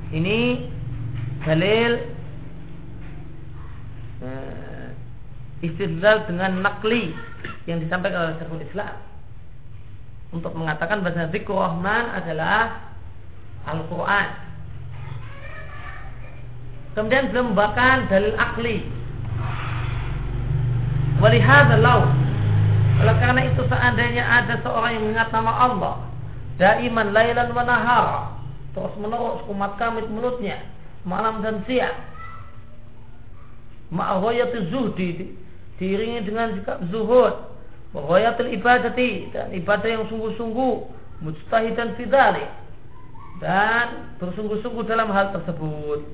Ini dalil uh, istidlal dengan nakli yang disampaikan oleh Syekhul Islam untuk mengatakan bahwa zikr Rahman adalah Al-Quran. Kemudian beliau membawakan dalil akli. Walihada lau. Oleh karena itu seandainya ada seorang yang mengingat nama Allah, daiman lailan wa nahara, terus menerus umat kami mulutnya malam dan siang. Ma'awayatul zuhdi diiringi dengan sikap zuhud, Wawayatul ibadati dan ibadah yang sungguh-sungguh mujtahidan fidali dan bersungguh-sungguh dalam hal tersebut.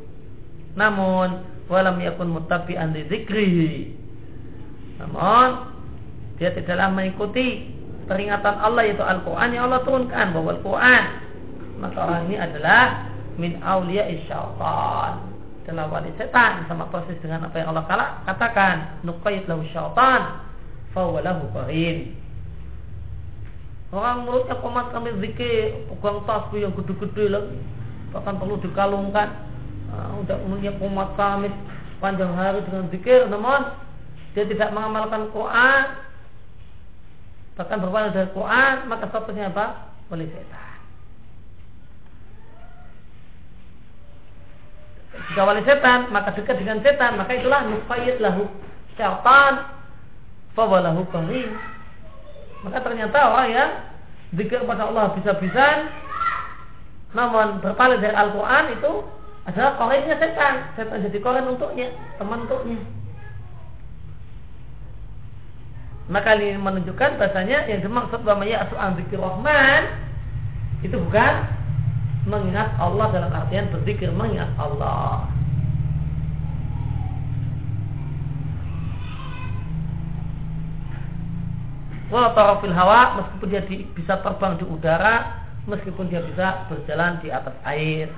Namun walam yakun muttabi'an li dzikrihi. Namun dia tidaklah mengikuti peringatan Allah yaitu Al-Qur'an yang Allah turunkan bahwa Al-Qur'an maka orang ini adalah min auliya syaitan adalah wali setan sama persis dengan apa yang Allah katakan. Nuqayyid lahu syaitan fawalahu qarin. Orang mulutnya komat kami zikir pegang tasbih yang gede-gede lagi. Bahkan perlu dikalungkan uh, untuk mulutnya komat kami panjang hari dengan zikir namun dia tidak mengamalkan Quran. Bahkan berpaling dari Quran maka statusnya apa? oleh setan. Jika wali setan maka dekat dengan setan maka itulah nufayid lahu syaitan fawalahu qarin maka ternyata orang yang zikir kepada Allah bisa-bisan namun berpaling dari Al-Quran itu adalah korinnya setan setan jadi korin untuknya teman untuknya maka ini menunjukkan bahasanya yang dimaksud bahwa ya zikir rahman itu bukan mengingat Allah dalam artian berzikir mengingat Allah. Walau hawa meskipun dia di, bisa terbang di udara, meskipun dia bisa berjalan di atas air.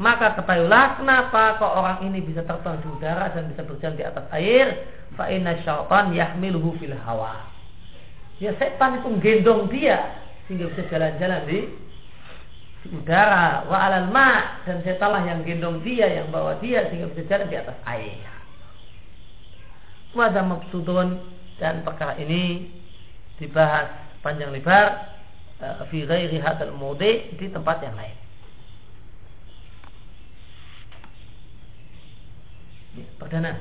Maka ketahuilah kenapa kok orang ini bisa terbang di udara dan bisa berjalan di atas air. Fa inna syaitan yahmiluhu fil hawa. Ya setan itu gendong dia sehingga bisa jalan-jalan di udara wa alal ma dan setalah yang gendong dia yang bawa dia sehingga bisa jalan di atas air. Wada maksudun dan perkara ini dibahas panjang lebar uh, fi ghairi mudi di tempat yang lain. ya, perdana.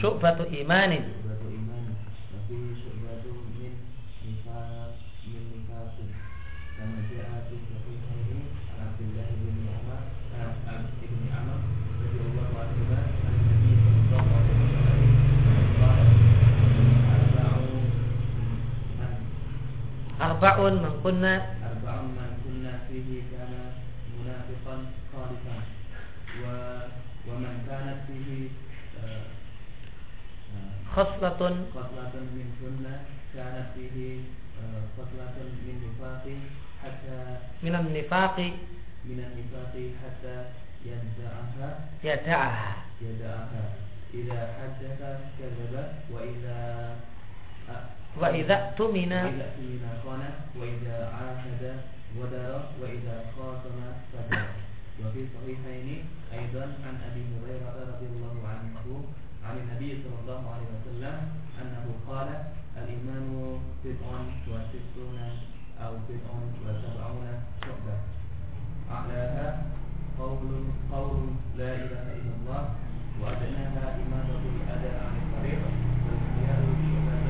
Syubhatu imanin. Arba'un man kunna. Arba'un man kunna fihi kana munafiqan khalisan wa wa man kanat fihi khoslatun khoslatun min kunna kanat fihi khoslatun min nifaqi hatta minan nifaqi. Minan nifaqi hatta yada'aha. Yada'aha. Yada'aha. Idza haddatha kadzaba wa idza وإذا اؤتمن. وإذا خان وإذا عاهد ودر وإذا خاصم فدر. وفي صحيحين أيضا عن أبي هريرة رضي الله عنه عن النبي صلى الله عليه وسلم أنه قال الإيمان بضع وستون أو بضع وسبعون شعبة. أعلاها قول قول لا إله إلا الله وأدناها إمامة الأذى عن الطريق واختيار الشهادة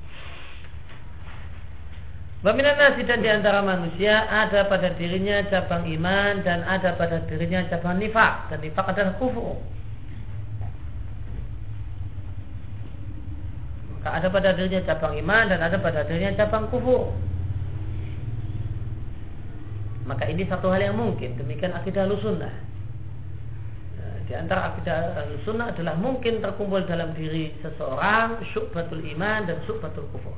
Waminan nasi dan di antara manusia ada pada dirinya cabang iman dan ada pada dirinya cabang nifak dan nifak adalah kufur. Maka ada pada dirinya cabang iman dan ada pada dirinya cabang kufur. maka ini satu hal yang mungkin. Demikian akidah sunnah. Nah, di antara akidah sunnah adalah mungkin terkumpul dalam diri seseorang syubhatul iman dan syubhatul kufur.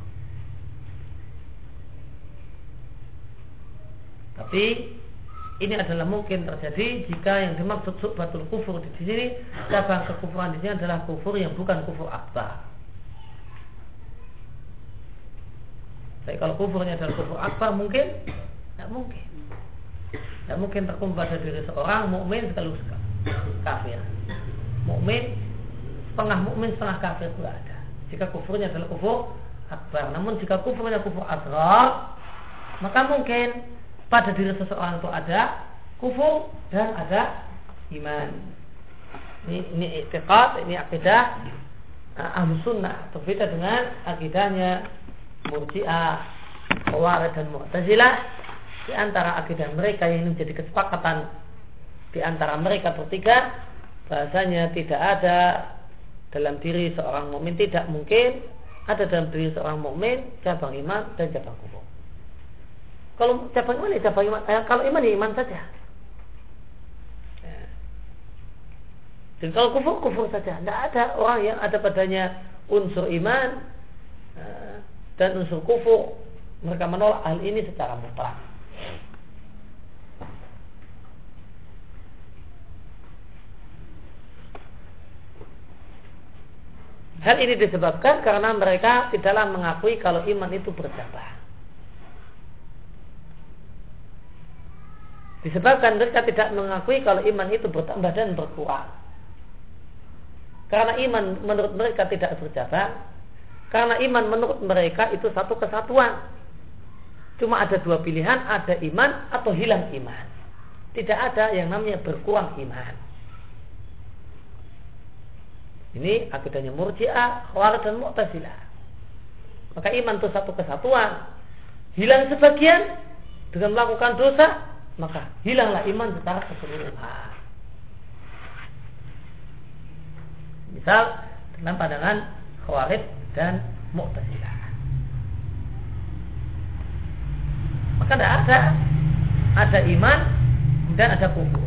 Tapi ini adalah mungkin terjadi jika yang dimaksud subhatul kufur di sini cabang kekufuran di sini adalah kufur yang bukan kufur akbar. Tapi kalau kufurnya adalah kufur akbar mungkin tidak mungkin. Tidak mungkin terkumpul pada diri seorang mukmin sekaligus kafir. Mukmin setengah mukmin setengah kafir itu ada. Jika kufurnya adalah kufur akbar. Namun jika kufurnya kufur asrar, maka mungkin pada diri seseorang itu ada kufur dan ada iman. Ini ini itikad, ini akidah uh, ahlu sunnah berbeda dengan akidahnya murjiah, khawarij dan mu'tazilah di antara akidah mereka yang ini menjadi kesepakatan di antara mereka bertiga bahasanya tidak ada dalam diri seorang mukmin tidak mungkin ada dalam diri seorang mukmin cabang iman dan cabang kufur. Kalau cabang iman ya cabang iman. Eh, kalau iman ya iman saja. Ya. Dan kalau kufur kufur saja. Tidak ada orang yang ada padanya unsur iman eh, dan unsur kufur. Mereka menolak hal ini secara mutlak. Hal ini disebabkan karena mereka tidaklah mengakui kalau iman itu bercabang. Disebabkan mereka tidak mengakui kalau iman itu bertambah dan berkurang. Karena iman menurut mereka tidak berjalan. Karena iman menurut mereka itu satu kesatuan. Cuma ada dua pilihan, ada iman atau hilang iman. Tidak ada yang namanya berkurang iman. Ini akidahnya murjiah, khawarij dan mu'tazilah. Maka iman itu satu kesatuan. Hilang sebagian dengan melakukan dosa, maka hilanglah iman secara keseluruhan. Misal dengan pandangan Khawarij dan Mu'tazilah. Maka tidak ada ada iman dan ada kufur.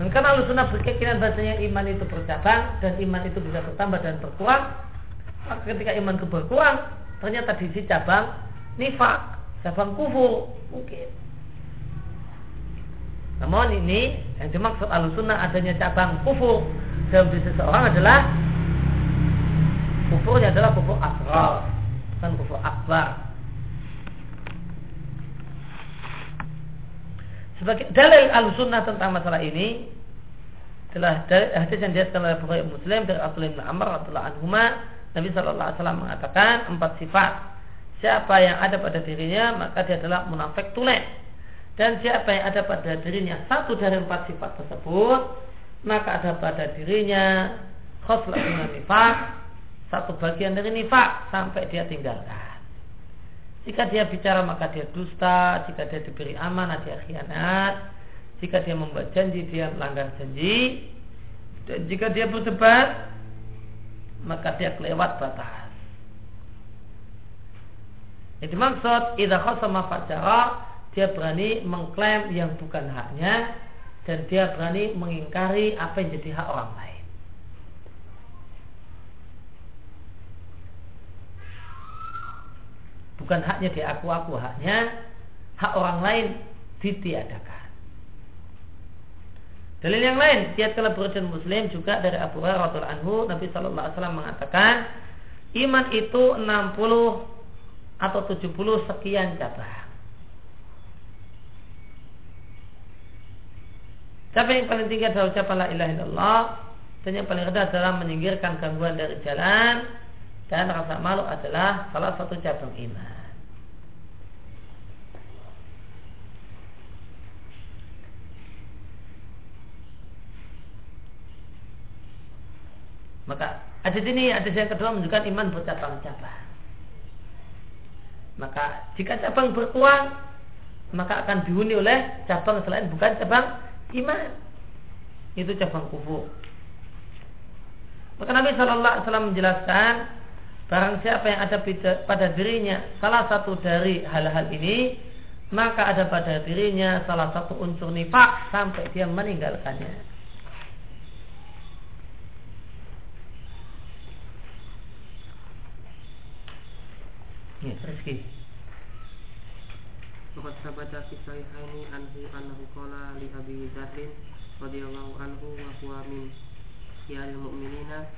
Dan karena sunnah berkeyakinan bahasanya iman itu bercabang dan iman itu bisa bertambah dan berkurang, maka ketika iman itu berkurang, ternyata di sisi cabang nifak, cabang kufur mungkin. Namun ini yang dimaksud al-sunnah adanya cabang kufur. Dalam diri seseorang adalah kufurnya adalah kufur asrar, bukan kufur akbar. Sebagai dalil al-sunnah tentang masalah ini adalah hadis yang dihasilkan oleh Bukhari Muslim dari Abdullah bin Amr radhiyallahu anhuma Nabi Shallallahu alaihi wasallam mengatakan empat sifat. Siapa yang ada pada dirinya maka dia adalah munafik tulen dan siapa yang ada pada dirinya satu dari empat sifat tersebut, maka ada pada dirinya khoslah dengan nifak, satu bagian dari nifak sampai dia tinggalkan. Jika dia bicara maka dia dusta, jika dia diberi amanah dia khianat, jika dia membuat janji dia melanggar janji, dan jika dia berdebat maka dia kelewat batas. Yang dimaksud idza khasama fajara dia berani mengklaim yang bukan haknya dan dia berani mengingkari apa yang jadi hak orang lain. Bukan haknya diaku-aku haknya, hak orang lain ditiadakan. Dalil yang lain, tiap kala berujian muslim juga dari Abu Hurairah anhu, Nabi Shallallahu alaihi wasallam mengatakan, iman itu 60 atau 70 sekian cabang. Tapi yang paling tinggi adalah ucapan la ilaha illallah dan yang paling rendah adalah menyingkirkan gangguan dari jalan dan rasa malu adalah salah satu cabang iman. Maka ada ini ada yang kedua menunjukkan iman bercabang-cabang. Maka jika cabang berkurang maka akan dihuni oleh cabang selain bukan cabang iman. Itu cabang kufur. Maka Nabi Shallallahu Alaihi Wasallam menjelaskan barang siapa yang ada pada dirinya salah satu dari hal-hal ini maka ada pada dirinya salah satu unsur nifak sampai dia meninggalkannya. Ya, rezeki. Waqad sabata fi sahihaini anhu annahu qala li Abi Dzar radhiyallahu anhu wa huwa min khiyaril mu'minina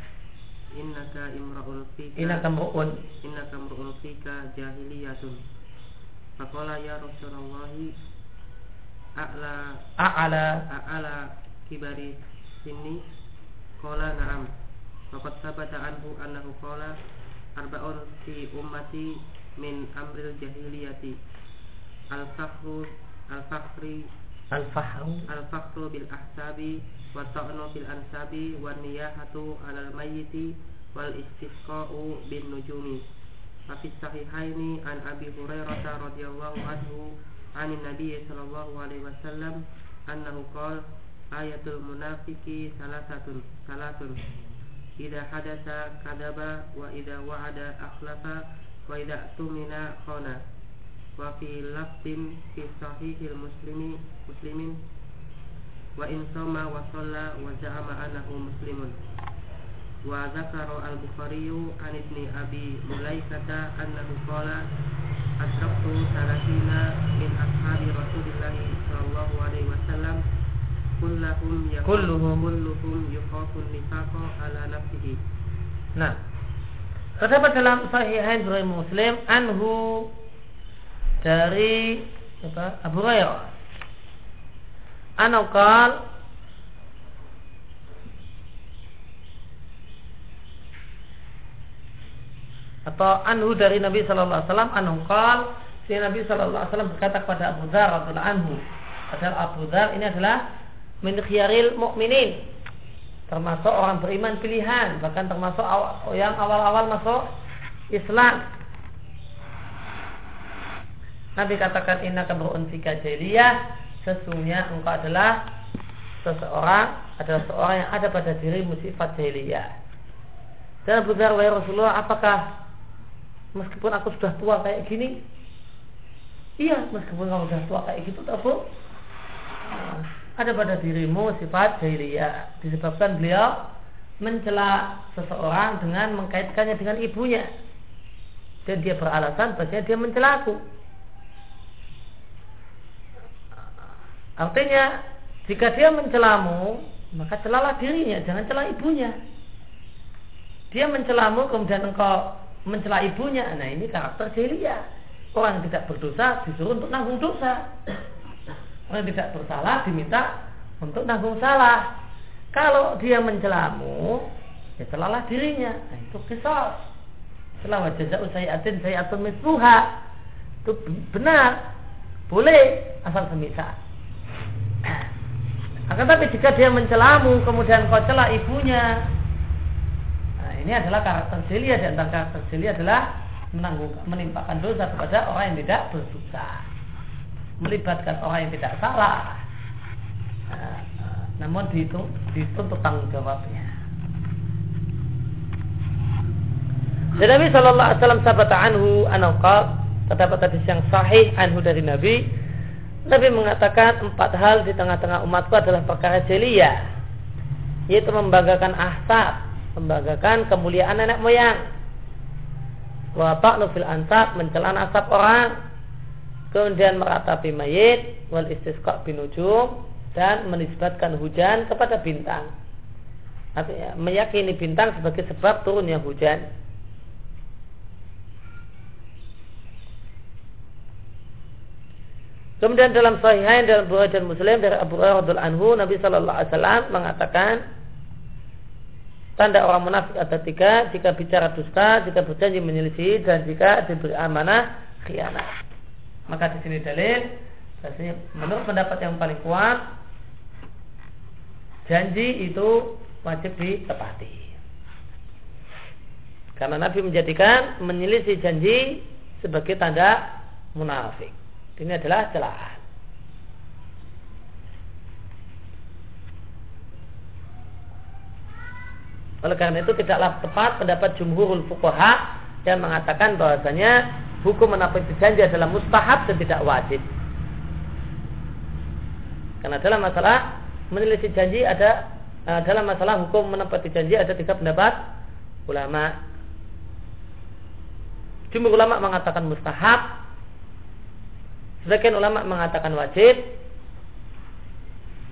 innaka imra'ul fika Innaka mru'un innaka imra'ul fika jahiliyatun. Faqala ya Rasulullah a'la a'ala a'ala kibari sini qala na'am. Waqad sabata anhu annahu qala arba'un fi ummati min amril jahiliyati al-fakhru al-fakhri al-fahru al-fakhru bil ahsabi wa ta'nu fil ansabi wa niyahatu 'alal mayyiti wal istisqa'u bin nujumi fa fi sahihaini an Abi Hurairah radhiyallahu anhu عن النبي صلى الله عليه وسلم أنه قال آية المنافق ثلاثة ثلاث إذا حدث كذب وإذا وعد أخلف وإذا اؤتمن خان wa fi lafdin fi sahihil muslimi muslimin. Wa in sama wa shalla wa za'ama annahu muslimun. Wa zakara al-bukhari an ibni abi mulaikata annahu qala asraftu salahina min ashabi rasulillah sallallahu alaihi wasallam kullahum yakulluhum kulluhum. Yukhafu nifaqo ala nafsihi. Nah. Terdapat dalam sahihain Bukhari Muslim anhu dari apa? Abu Hurairah. Anakal atau anhu dari Nabi Shallallahu Alaihi Wasallam anukal si Nabi Shallallahu Alaihi Wasallam berkata kepada Abu Dhar radhiallahu anhu padahal Abu Dhar ini adalah min khiyaril mukminin termasuk orang beriman pilihan bahkan termasuk yang awal-awal masuk Islam Nabi katakan inna kabrun fika jahiliyah. Sesungguhnya engkau adalah seseorang adalah seorang yang ada pada dirimu sifat jahiliyah. Dan Abu Dhar Rasulullah apakah meskipun aku sudah tua kayak gini? Iya meskipun kamu sudah tua kayak gitu nah, ada pada dirimu sifat jahiliyah disebabkan beliau mencela seseorang dengan mengkaitkannya dengan ibunya. Dan dia beralasan bahwa dia mencela aku artinya jika dia mencelamu maka celalah dirinya jangan celah ibunya. Dia mencelamu kemudian engkau mencela ibunya. Nah ini karakter jahiliyah. Orang tidak berdosa disuruh untuk nanggung dosa. Orang tidak bersalah diminta untuk nanggung salah. Kalau dia mencelamu ya celalah dirinya. Nah, itu kisah setelah wajah sayatin sayatun misluha. Itu benar. Boleh asal semisal akan tapi jika dia mencelamu kemudian kau celah ibunya. Nah, ini adalah karakter jeli di antara karakter jeli adalah menanggung menimpakan dosa kepada orang yang tidak berdosa melibatkan orang yang tidak salah nah, namun dihitung, dituntut tanggung jawabnya. Dan Nabi Shallallahu Alaihi Wasallam sahabat anhu anakal terdapat hadis yang sahih anhu dari Nabi Nabi mengatakan empat hal di tengah-tengah umatku adalah perkara jelia yaitu membanggakan ahsab membanggakan kemuliaan nenek moyang. Wa ta'nu fil ansab mencelan asap orang kemudian meratapi mayit wal istisqa binujum dan menisbatkan hujan kepada bintang. Artinya meyakini bintang sebagai sebab turunnya hujan Kemudian dalam Sahihain dalam Bukhari dan Muslim dari Abu Hurairah anhu Nabi Shallallahu Alaihi Wasallam mengatakan tanda orang munafik ada tiga jika bicara dusta, jika berjanji menyelisih dan jika diberi amanah khianat. Maka di sini dalil bahasanya menurut pendapat yang paling kuat janji itu wajib ditepati. Karena Nabi menjadikan menyelisih janji sebagai tanda munafik. Ini adalah celaan. Oleh karena itu tidaklah tepat pendapat jumhurul fuqaha yang mengatakan bahwasanya hukum menepati janji adalah mustahab dan tidak wajib. Karena dalam masalah menyelisih janji ada uh, dalam masalah hukum menepati janji ada tiga pendapat ulama. Jumhur ulama mengatakan mustahab, sebagian ulama mengatakan wajib,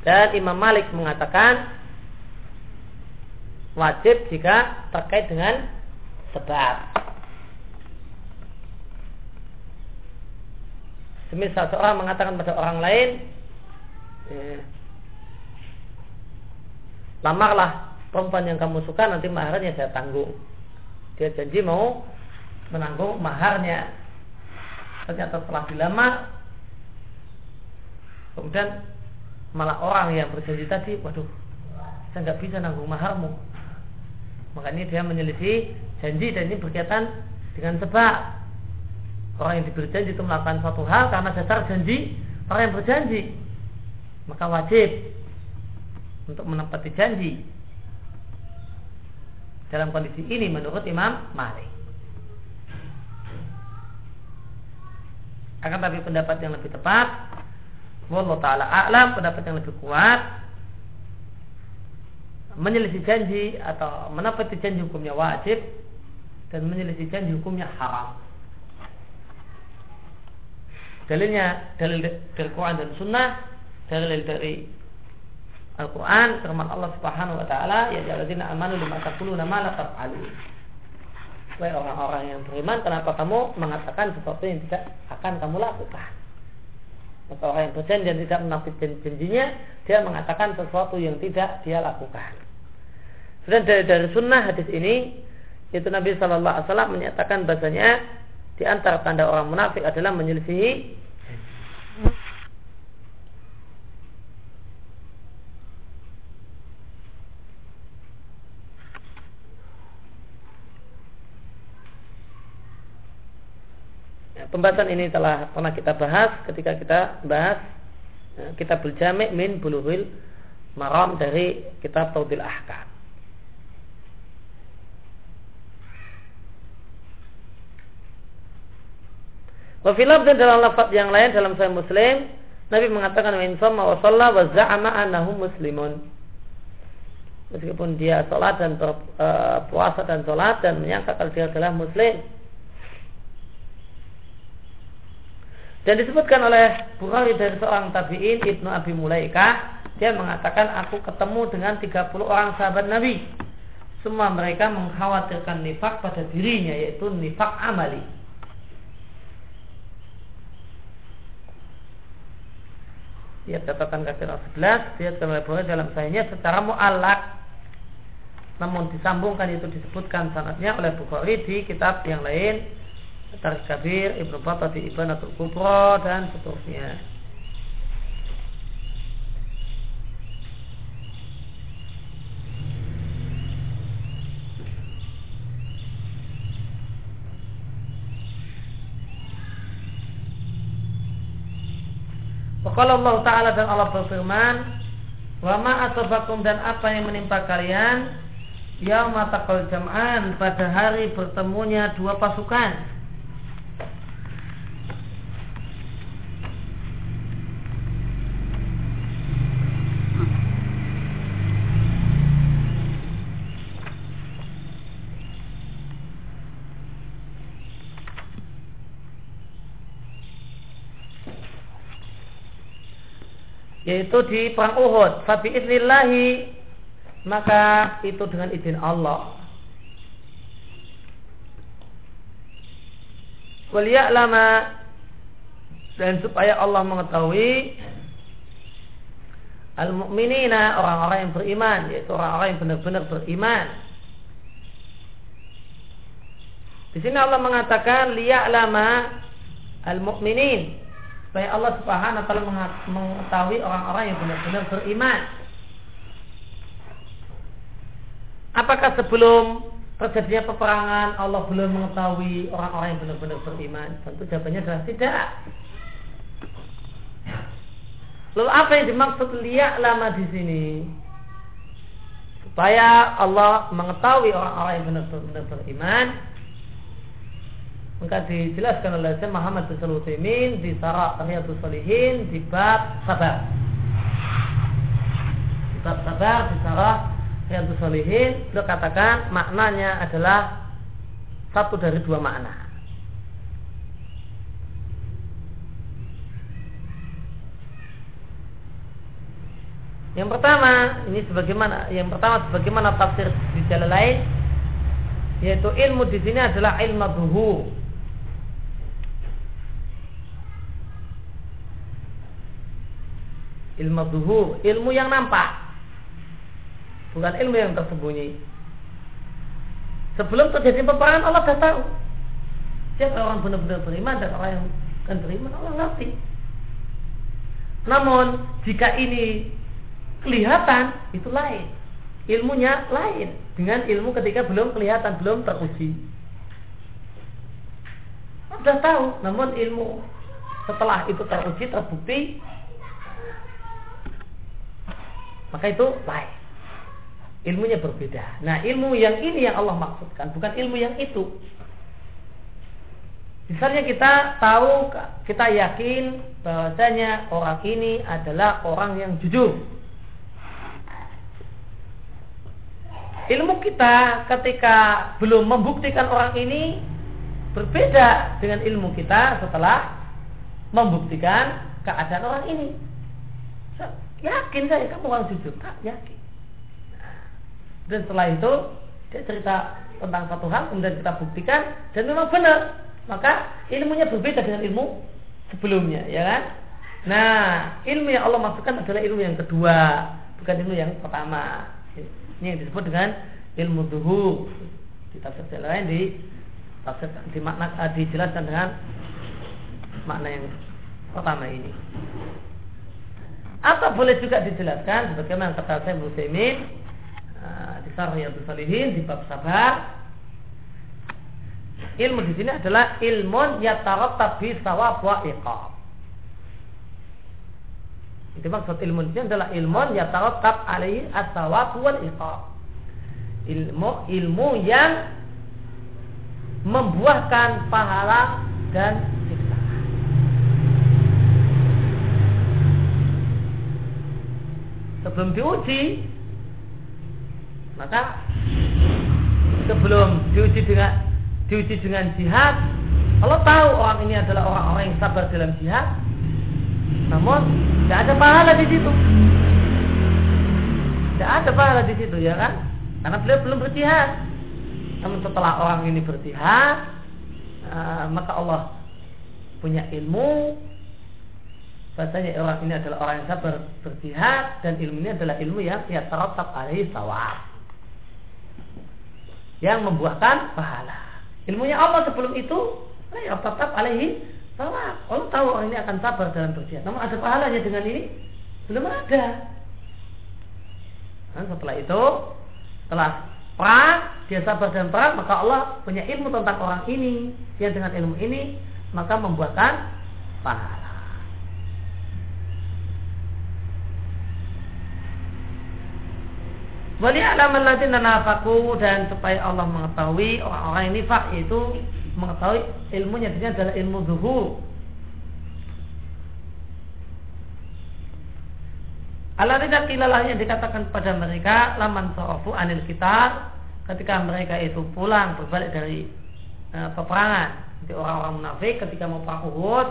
dan Imam Malik mengatakan wajib jika terkait dengan sebab. Semisal seorang mengatakan pada orang lain, eh, lamarlah perempuan yang kamu suka nanti maharnya saya tanggung. Dia janji mau menanggung maharnya. Ternyata setelah dilamar, kemudian malah orang yang berjanji tadi, waduh, saya nggak bisa nanggung maharmu. Makanya dia menyelisih janji dan ini berkaitan dengan sebab orang yang diberi janji itu melakukan suatu hal karena dasar janji orang yang berjanji maka wajib untuk menepati janji dalam kondisi ini menurut Imam Malik. Akan tapi pendapat yang lebih tepat, Wallahu taala a'lam pendapat yang lebih kuat menyelisih janji atau menepati janji hukumnya wajib dan menyelisih janji hukumnya haram. Dalilnya dalil dari Quran dan Sunnah, dalil dari Al-Quran firman Allah Subhanahu Wa Taala ya jaladina amanu lima takulu nama la taf'alun. Wahai orang-orang yang beriman, kenapa kamu mengatakan sesuatu yang tidak akan kamu lakukan? Maka orang yang berjanji dan tidak menafik janjinya, dia mengatakan sesuatu yang tidak dia lakukan. Dan dari, dari sunnah hadis ini, itu Nabi Shallallahu Alaihi Wasallam menyatakan bahasanya di antara tanda orang munafik adalah menyelisihi pembahasan ini telah pernah kita bahas ketika kita bahas ya, kita berjamik min buluhil maram dari kitab Taudil Ahkam. Wafilab dan dalam lafaz yang lain dalam Sahih Muslim, Nabi mengatakan wa insama wa shalla wa za'ama annahu muslimun. Meskipun dia sholat dan uh, puasa dan sholat dan menyangka kalau dia adalah muslim, Dan disebutkan oleh Bukhari dari seorang tabi'in Ibnu Abi Mulaikah dia mengatakan aku ketemu dengan 30 orang sahabat Nabi. Semua mereka mengkhawatirkan nifak pada dirinya yaitu nifak amali. Dia catatan kaki 11 dia oleh dalam sayanya secara mu'allak namun disambungkan itu disebutkan sanatnya oleh Bukhari di kitab yang lain Tarik Kabir, Ibnu Battah di Ibanatul Kubra dan seterusnya. Kalau Allah Ta'ala dan Allah berfirman Wa ma'asabakum dan apa yang menimpa kalian Yaumah taqal jam'an Pada hari bertemunya dua pasukan yaitu di perang Uhud. Fabi idnillahi maka itu dengan izin Allah. lama dan supaya Allah mengetahui al-mu'minina orang-orang yang beriman yaitu orang-orang yang benar-benar beriman. Di sini Allah mengatakan lama al-mu'minin supaya Allah Subhanahu wa taala mengetahui orang-orang yang benar-benar beriman. Apakah sebelum terjadinya peperangan Allah belum mengetahui orang-orang yang benar-benar beriman? Tentu jawabannya adalah tidak. Lalu apa yang dimaksud liak lama di sini? Supaya Allah mengetahui orang-orang yang benar-benar beriman maka dijelaskan oleh Syekh Muhammad bin Sulaiman di Sarah Riyadhus Salihin di bab sabar. bab sabar di sarah Riyadus Solihin beliau katakan maknanya adalah satu dari dua makna. Yang pertama, ini sebagaimana yang pertama sebagaimana tafsir di jalan lain yaitu ilmu di sini adalah ilmu zuhur. Ilmu zuhur, ilmu yang nampak. Bukan ilmu yang tersembunyi. Sebelum terjadi peperangan Allah sudah tahu. Siapa orang benar-benar beriman dan orang yang kan beriman Allah ngerti. Namun jika ini kelihatan itu lain. Ilmunya lain dengan ilmu ketika belum kelihatan, belum teruji. Sudah tahu, namun ilmu setelah itu teruji, terbukti, maka itu lain ilmunya berbeda. Nah, ilmu yang ini yang Allah maksudkan, bukan ilmu yang itu. Misalnya kita tahu, kita yakin bahwasanya orang ini adalah orang yang jujur. Ilmu kita ketika belum membuktikan orang ini berbeda dengan ilmu kita setelah membuktikan keadaan orang ini. Yakin saya kamu orang jujur, tak yakin. Dan setelah itu dia cerita tentang satu hal kemudian kita buktikan dan memang benar. Maka ilmunya berbeda dengan ilmu sebelumnya ya kan? Nah ilmu yang Allah masukkan adalah ilmu yang kedua bukan ilmu yang pertama. Ini yang disebut dengan ilmu duhu. Di tafsir lain di tafsir di makna eh, dijelaskan dengan makna yang pertama ini atau boleh juga dijelaskan sebagaimana kata saya Muslimin di Sarhiyatul Salihin di bab sabar ilmu di sini adalah ilmun yatarattab bi sawab wa iqab. Itu maksud ilmu ini adalah ilmu yatarattab alaihi as-sawab wal iqab. Ilmu ilmu yang membuahkan pahala dan Sebelum diuji, maka sebelum diuji dengan diuji dengan jihad, Allah tahu orang ini adalah orang-orang yang sabar dalam jihad. Namun tidak ada pahala di situ. Tidak ada pahala di situ ya kan? Karena beliau belum berjihad. Namun setelah orang ini berjihad, uh, maka Allah punya ilmu Bahasanya orang ini adalah orang yang sabar berjihad dan ilmu ini adalah ilmu yang ya teratab alaihi sawab yang membuahkan pahala. Ilmunya Allah sebelum itu, ya tetap alaihi salah. Allah tahu orang ini akan sabar dalam berjihad. Namun ada pahalanya dengan ini? Belum ada. Dan setelah itu, setelah perang, dia sabar dan perang, maka Allah punya ilmu tentang orang ini. Yang dengan ilmu ini, maka membuahkan pahala. Wali nafaku dan supaya Allah mengetahui orang-orang yang nifak itu mengetahui ilmunya ini adalah ilmu zuhur. Allah tidak kilalah yang dikatakan kepada mereka laman sorofu anil kita ketika mereka itu pulang berbalik dari e, peperangan. Jadi orang-orang munafik ketika mau perang Uhud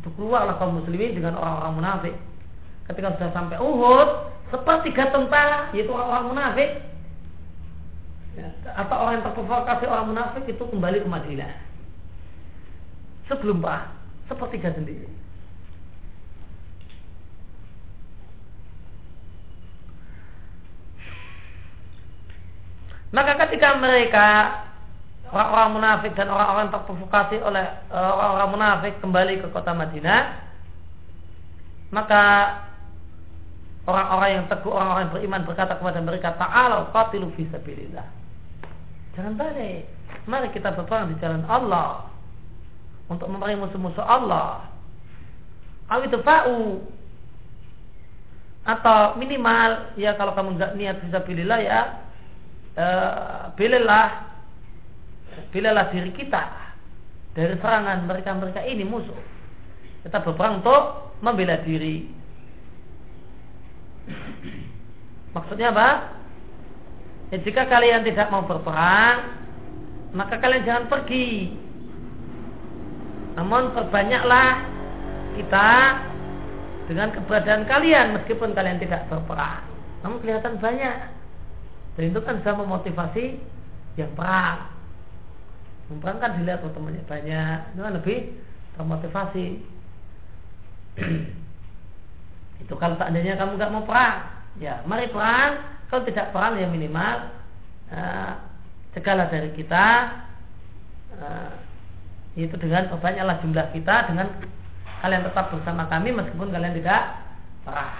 itu keluarlah kaum muslimin dengan orang-orang munafik. Ketika sudah sampai Uhud, sepertiga tentara yaitu orang-orang munafik ya, atau orang yang terprovokasi orang munafik itu kembali ke Madinah. Sebelum perang sepertiga sendiri. Maka ketika mereka orang-orang munafik dan orang-orang terprovokasi oleh eh, orang-orang munafik kembali ke kota Madinah maka orang-orang yang teguh, orang-orang yang beriman berkata kepada mereka, Ta'ala qatilu fi sabilillah. Jangan balik. Mari kita berperang di jalan Allah untuk memerangi musuh-musuh Allah. itu fa'u atau minimal ya kalau kamu nggak niat fisabilillah ya e, bilillah bilillah diri kita dari serangan mereka-mereka ini musuh. Kita berperang untuk membela diri Maksudnya apa? Ya, jika kalian tidak mau berperang, maka kalian jangan pergi. Namun perbanyaklah kita dengan keberadaan kalian meskipun kalian tidak berperang. Namun kelihatan banyak. Dan itu kan bisa memotivasi yang perang. Yang perang kan dilihat temannya banyak, itu kan lebih termotivasi. *clears throat* itu kalau seandainya kamu nggak mau perang, ya mari perang. Kalau tidak perang ya minimal uh, segala dari kita uh, itu dengan perbanyaklah jumlah kita dengan kalian tetap bersama kami meskipun kalian tidak perang.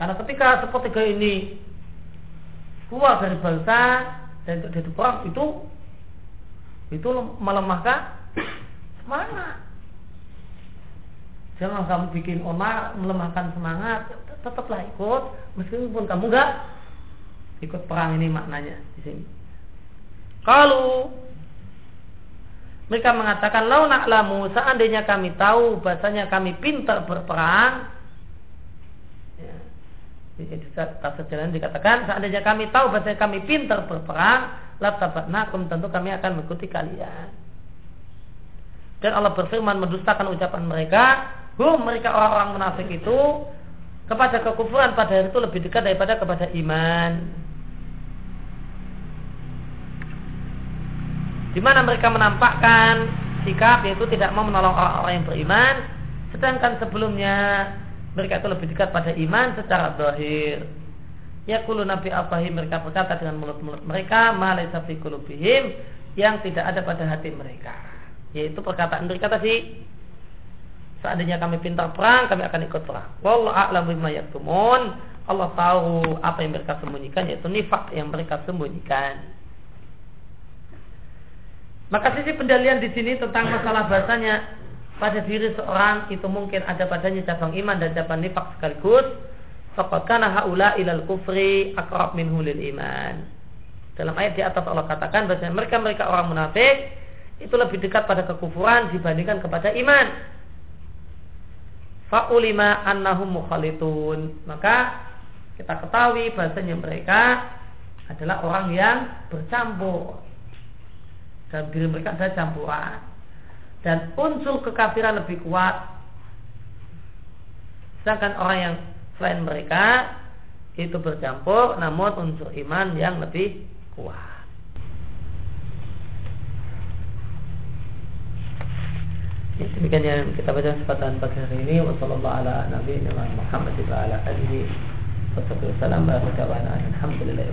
Karena ketika sepertiga ini keluar dari bangsa dan tidak perang itu itu melemahkan semangat. Jangan kamu bikin onar melemahkan semangat, tetaplah ikut. Meskipun kamu enggak ikut perang ini maknanya di sini. Kalau mereka mengatakan lau na'lamu seandainya kami tahu bahasanya kami pintar berperang. Ya, di tafsir jalan dikatakan seandainya kami tahu bahasanya kami pintar berperang nakum tentu kami akan mengikuti kalian. Dan Allah berfirman mendustakan ucapan mereka hum mereka orang-orang munafik itu kepada kekufuran pada hari itu lebih dekat daripada kepada iman. Di mana mereka menampakkan sikap yaitu tidak mau menolong orang-orang yang beriman sedangkan sebelumnya mereka itu lebih dekat pada iman secara zahir. Ya kulu nabi abahi mereka berkata dengan mulut-mulut mereka fi kulubihim yang tidak ada pada hati mereka. Yaitu perkataan mereka tadi seandainya kami pintar perang kami akan ikut perang wallahu a'lam bima yaktumun Allah tahu apa yang mereka sembunyikan yaitu nifak yang mereka sembunyikan maka sisi pendalian di sini tentang masalah bahasanya pada diri seorang itu mungkin ada padanya cabang iman dan cabang nifak sekaligus. Faqad kana haula ilal kufri akrab minhu lil iman. Dalam ayat di atas Allah katakan bahwa mereka-mereka orang munafik itu lebih dekat pada kekufuran dibandingkan kepada iman. Fa'ulima annahum mukhalitun. Maka kita ketahui bahasanya mereka adalah orang yang bercampur. Dalam diri mereka ada campuran. Dan unsur kekafiran lebih kuat. Sedangkan orang yang selain mereka itu bercampur namun unsur iman yang lebih kuat demikian yang kita baca kesempatan pagi hari ini wassalamualaikum ala nabi Muhammad wa ala alihi wa sallam wa alhamdulillah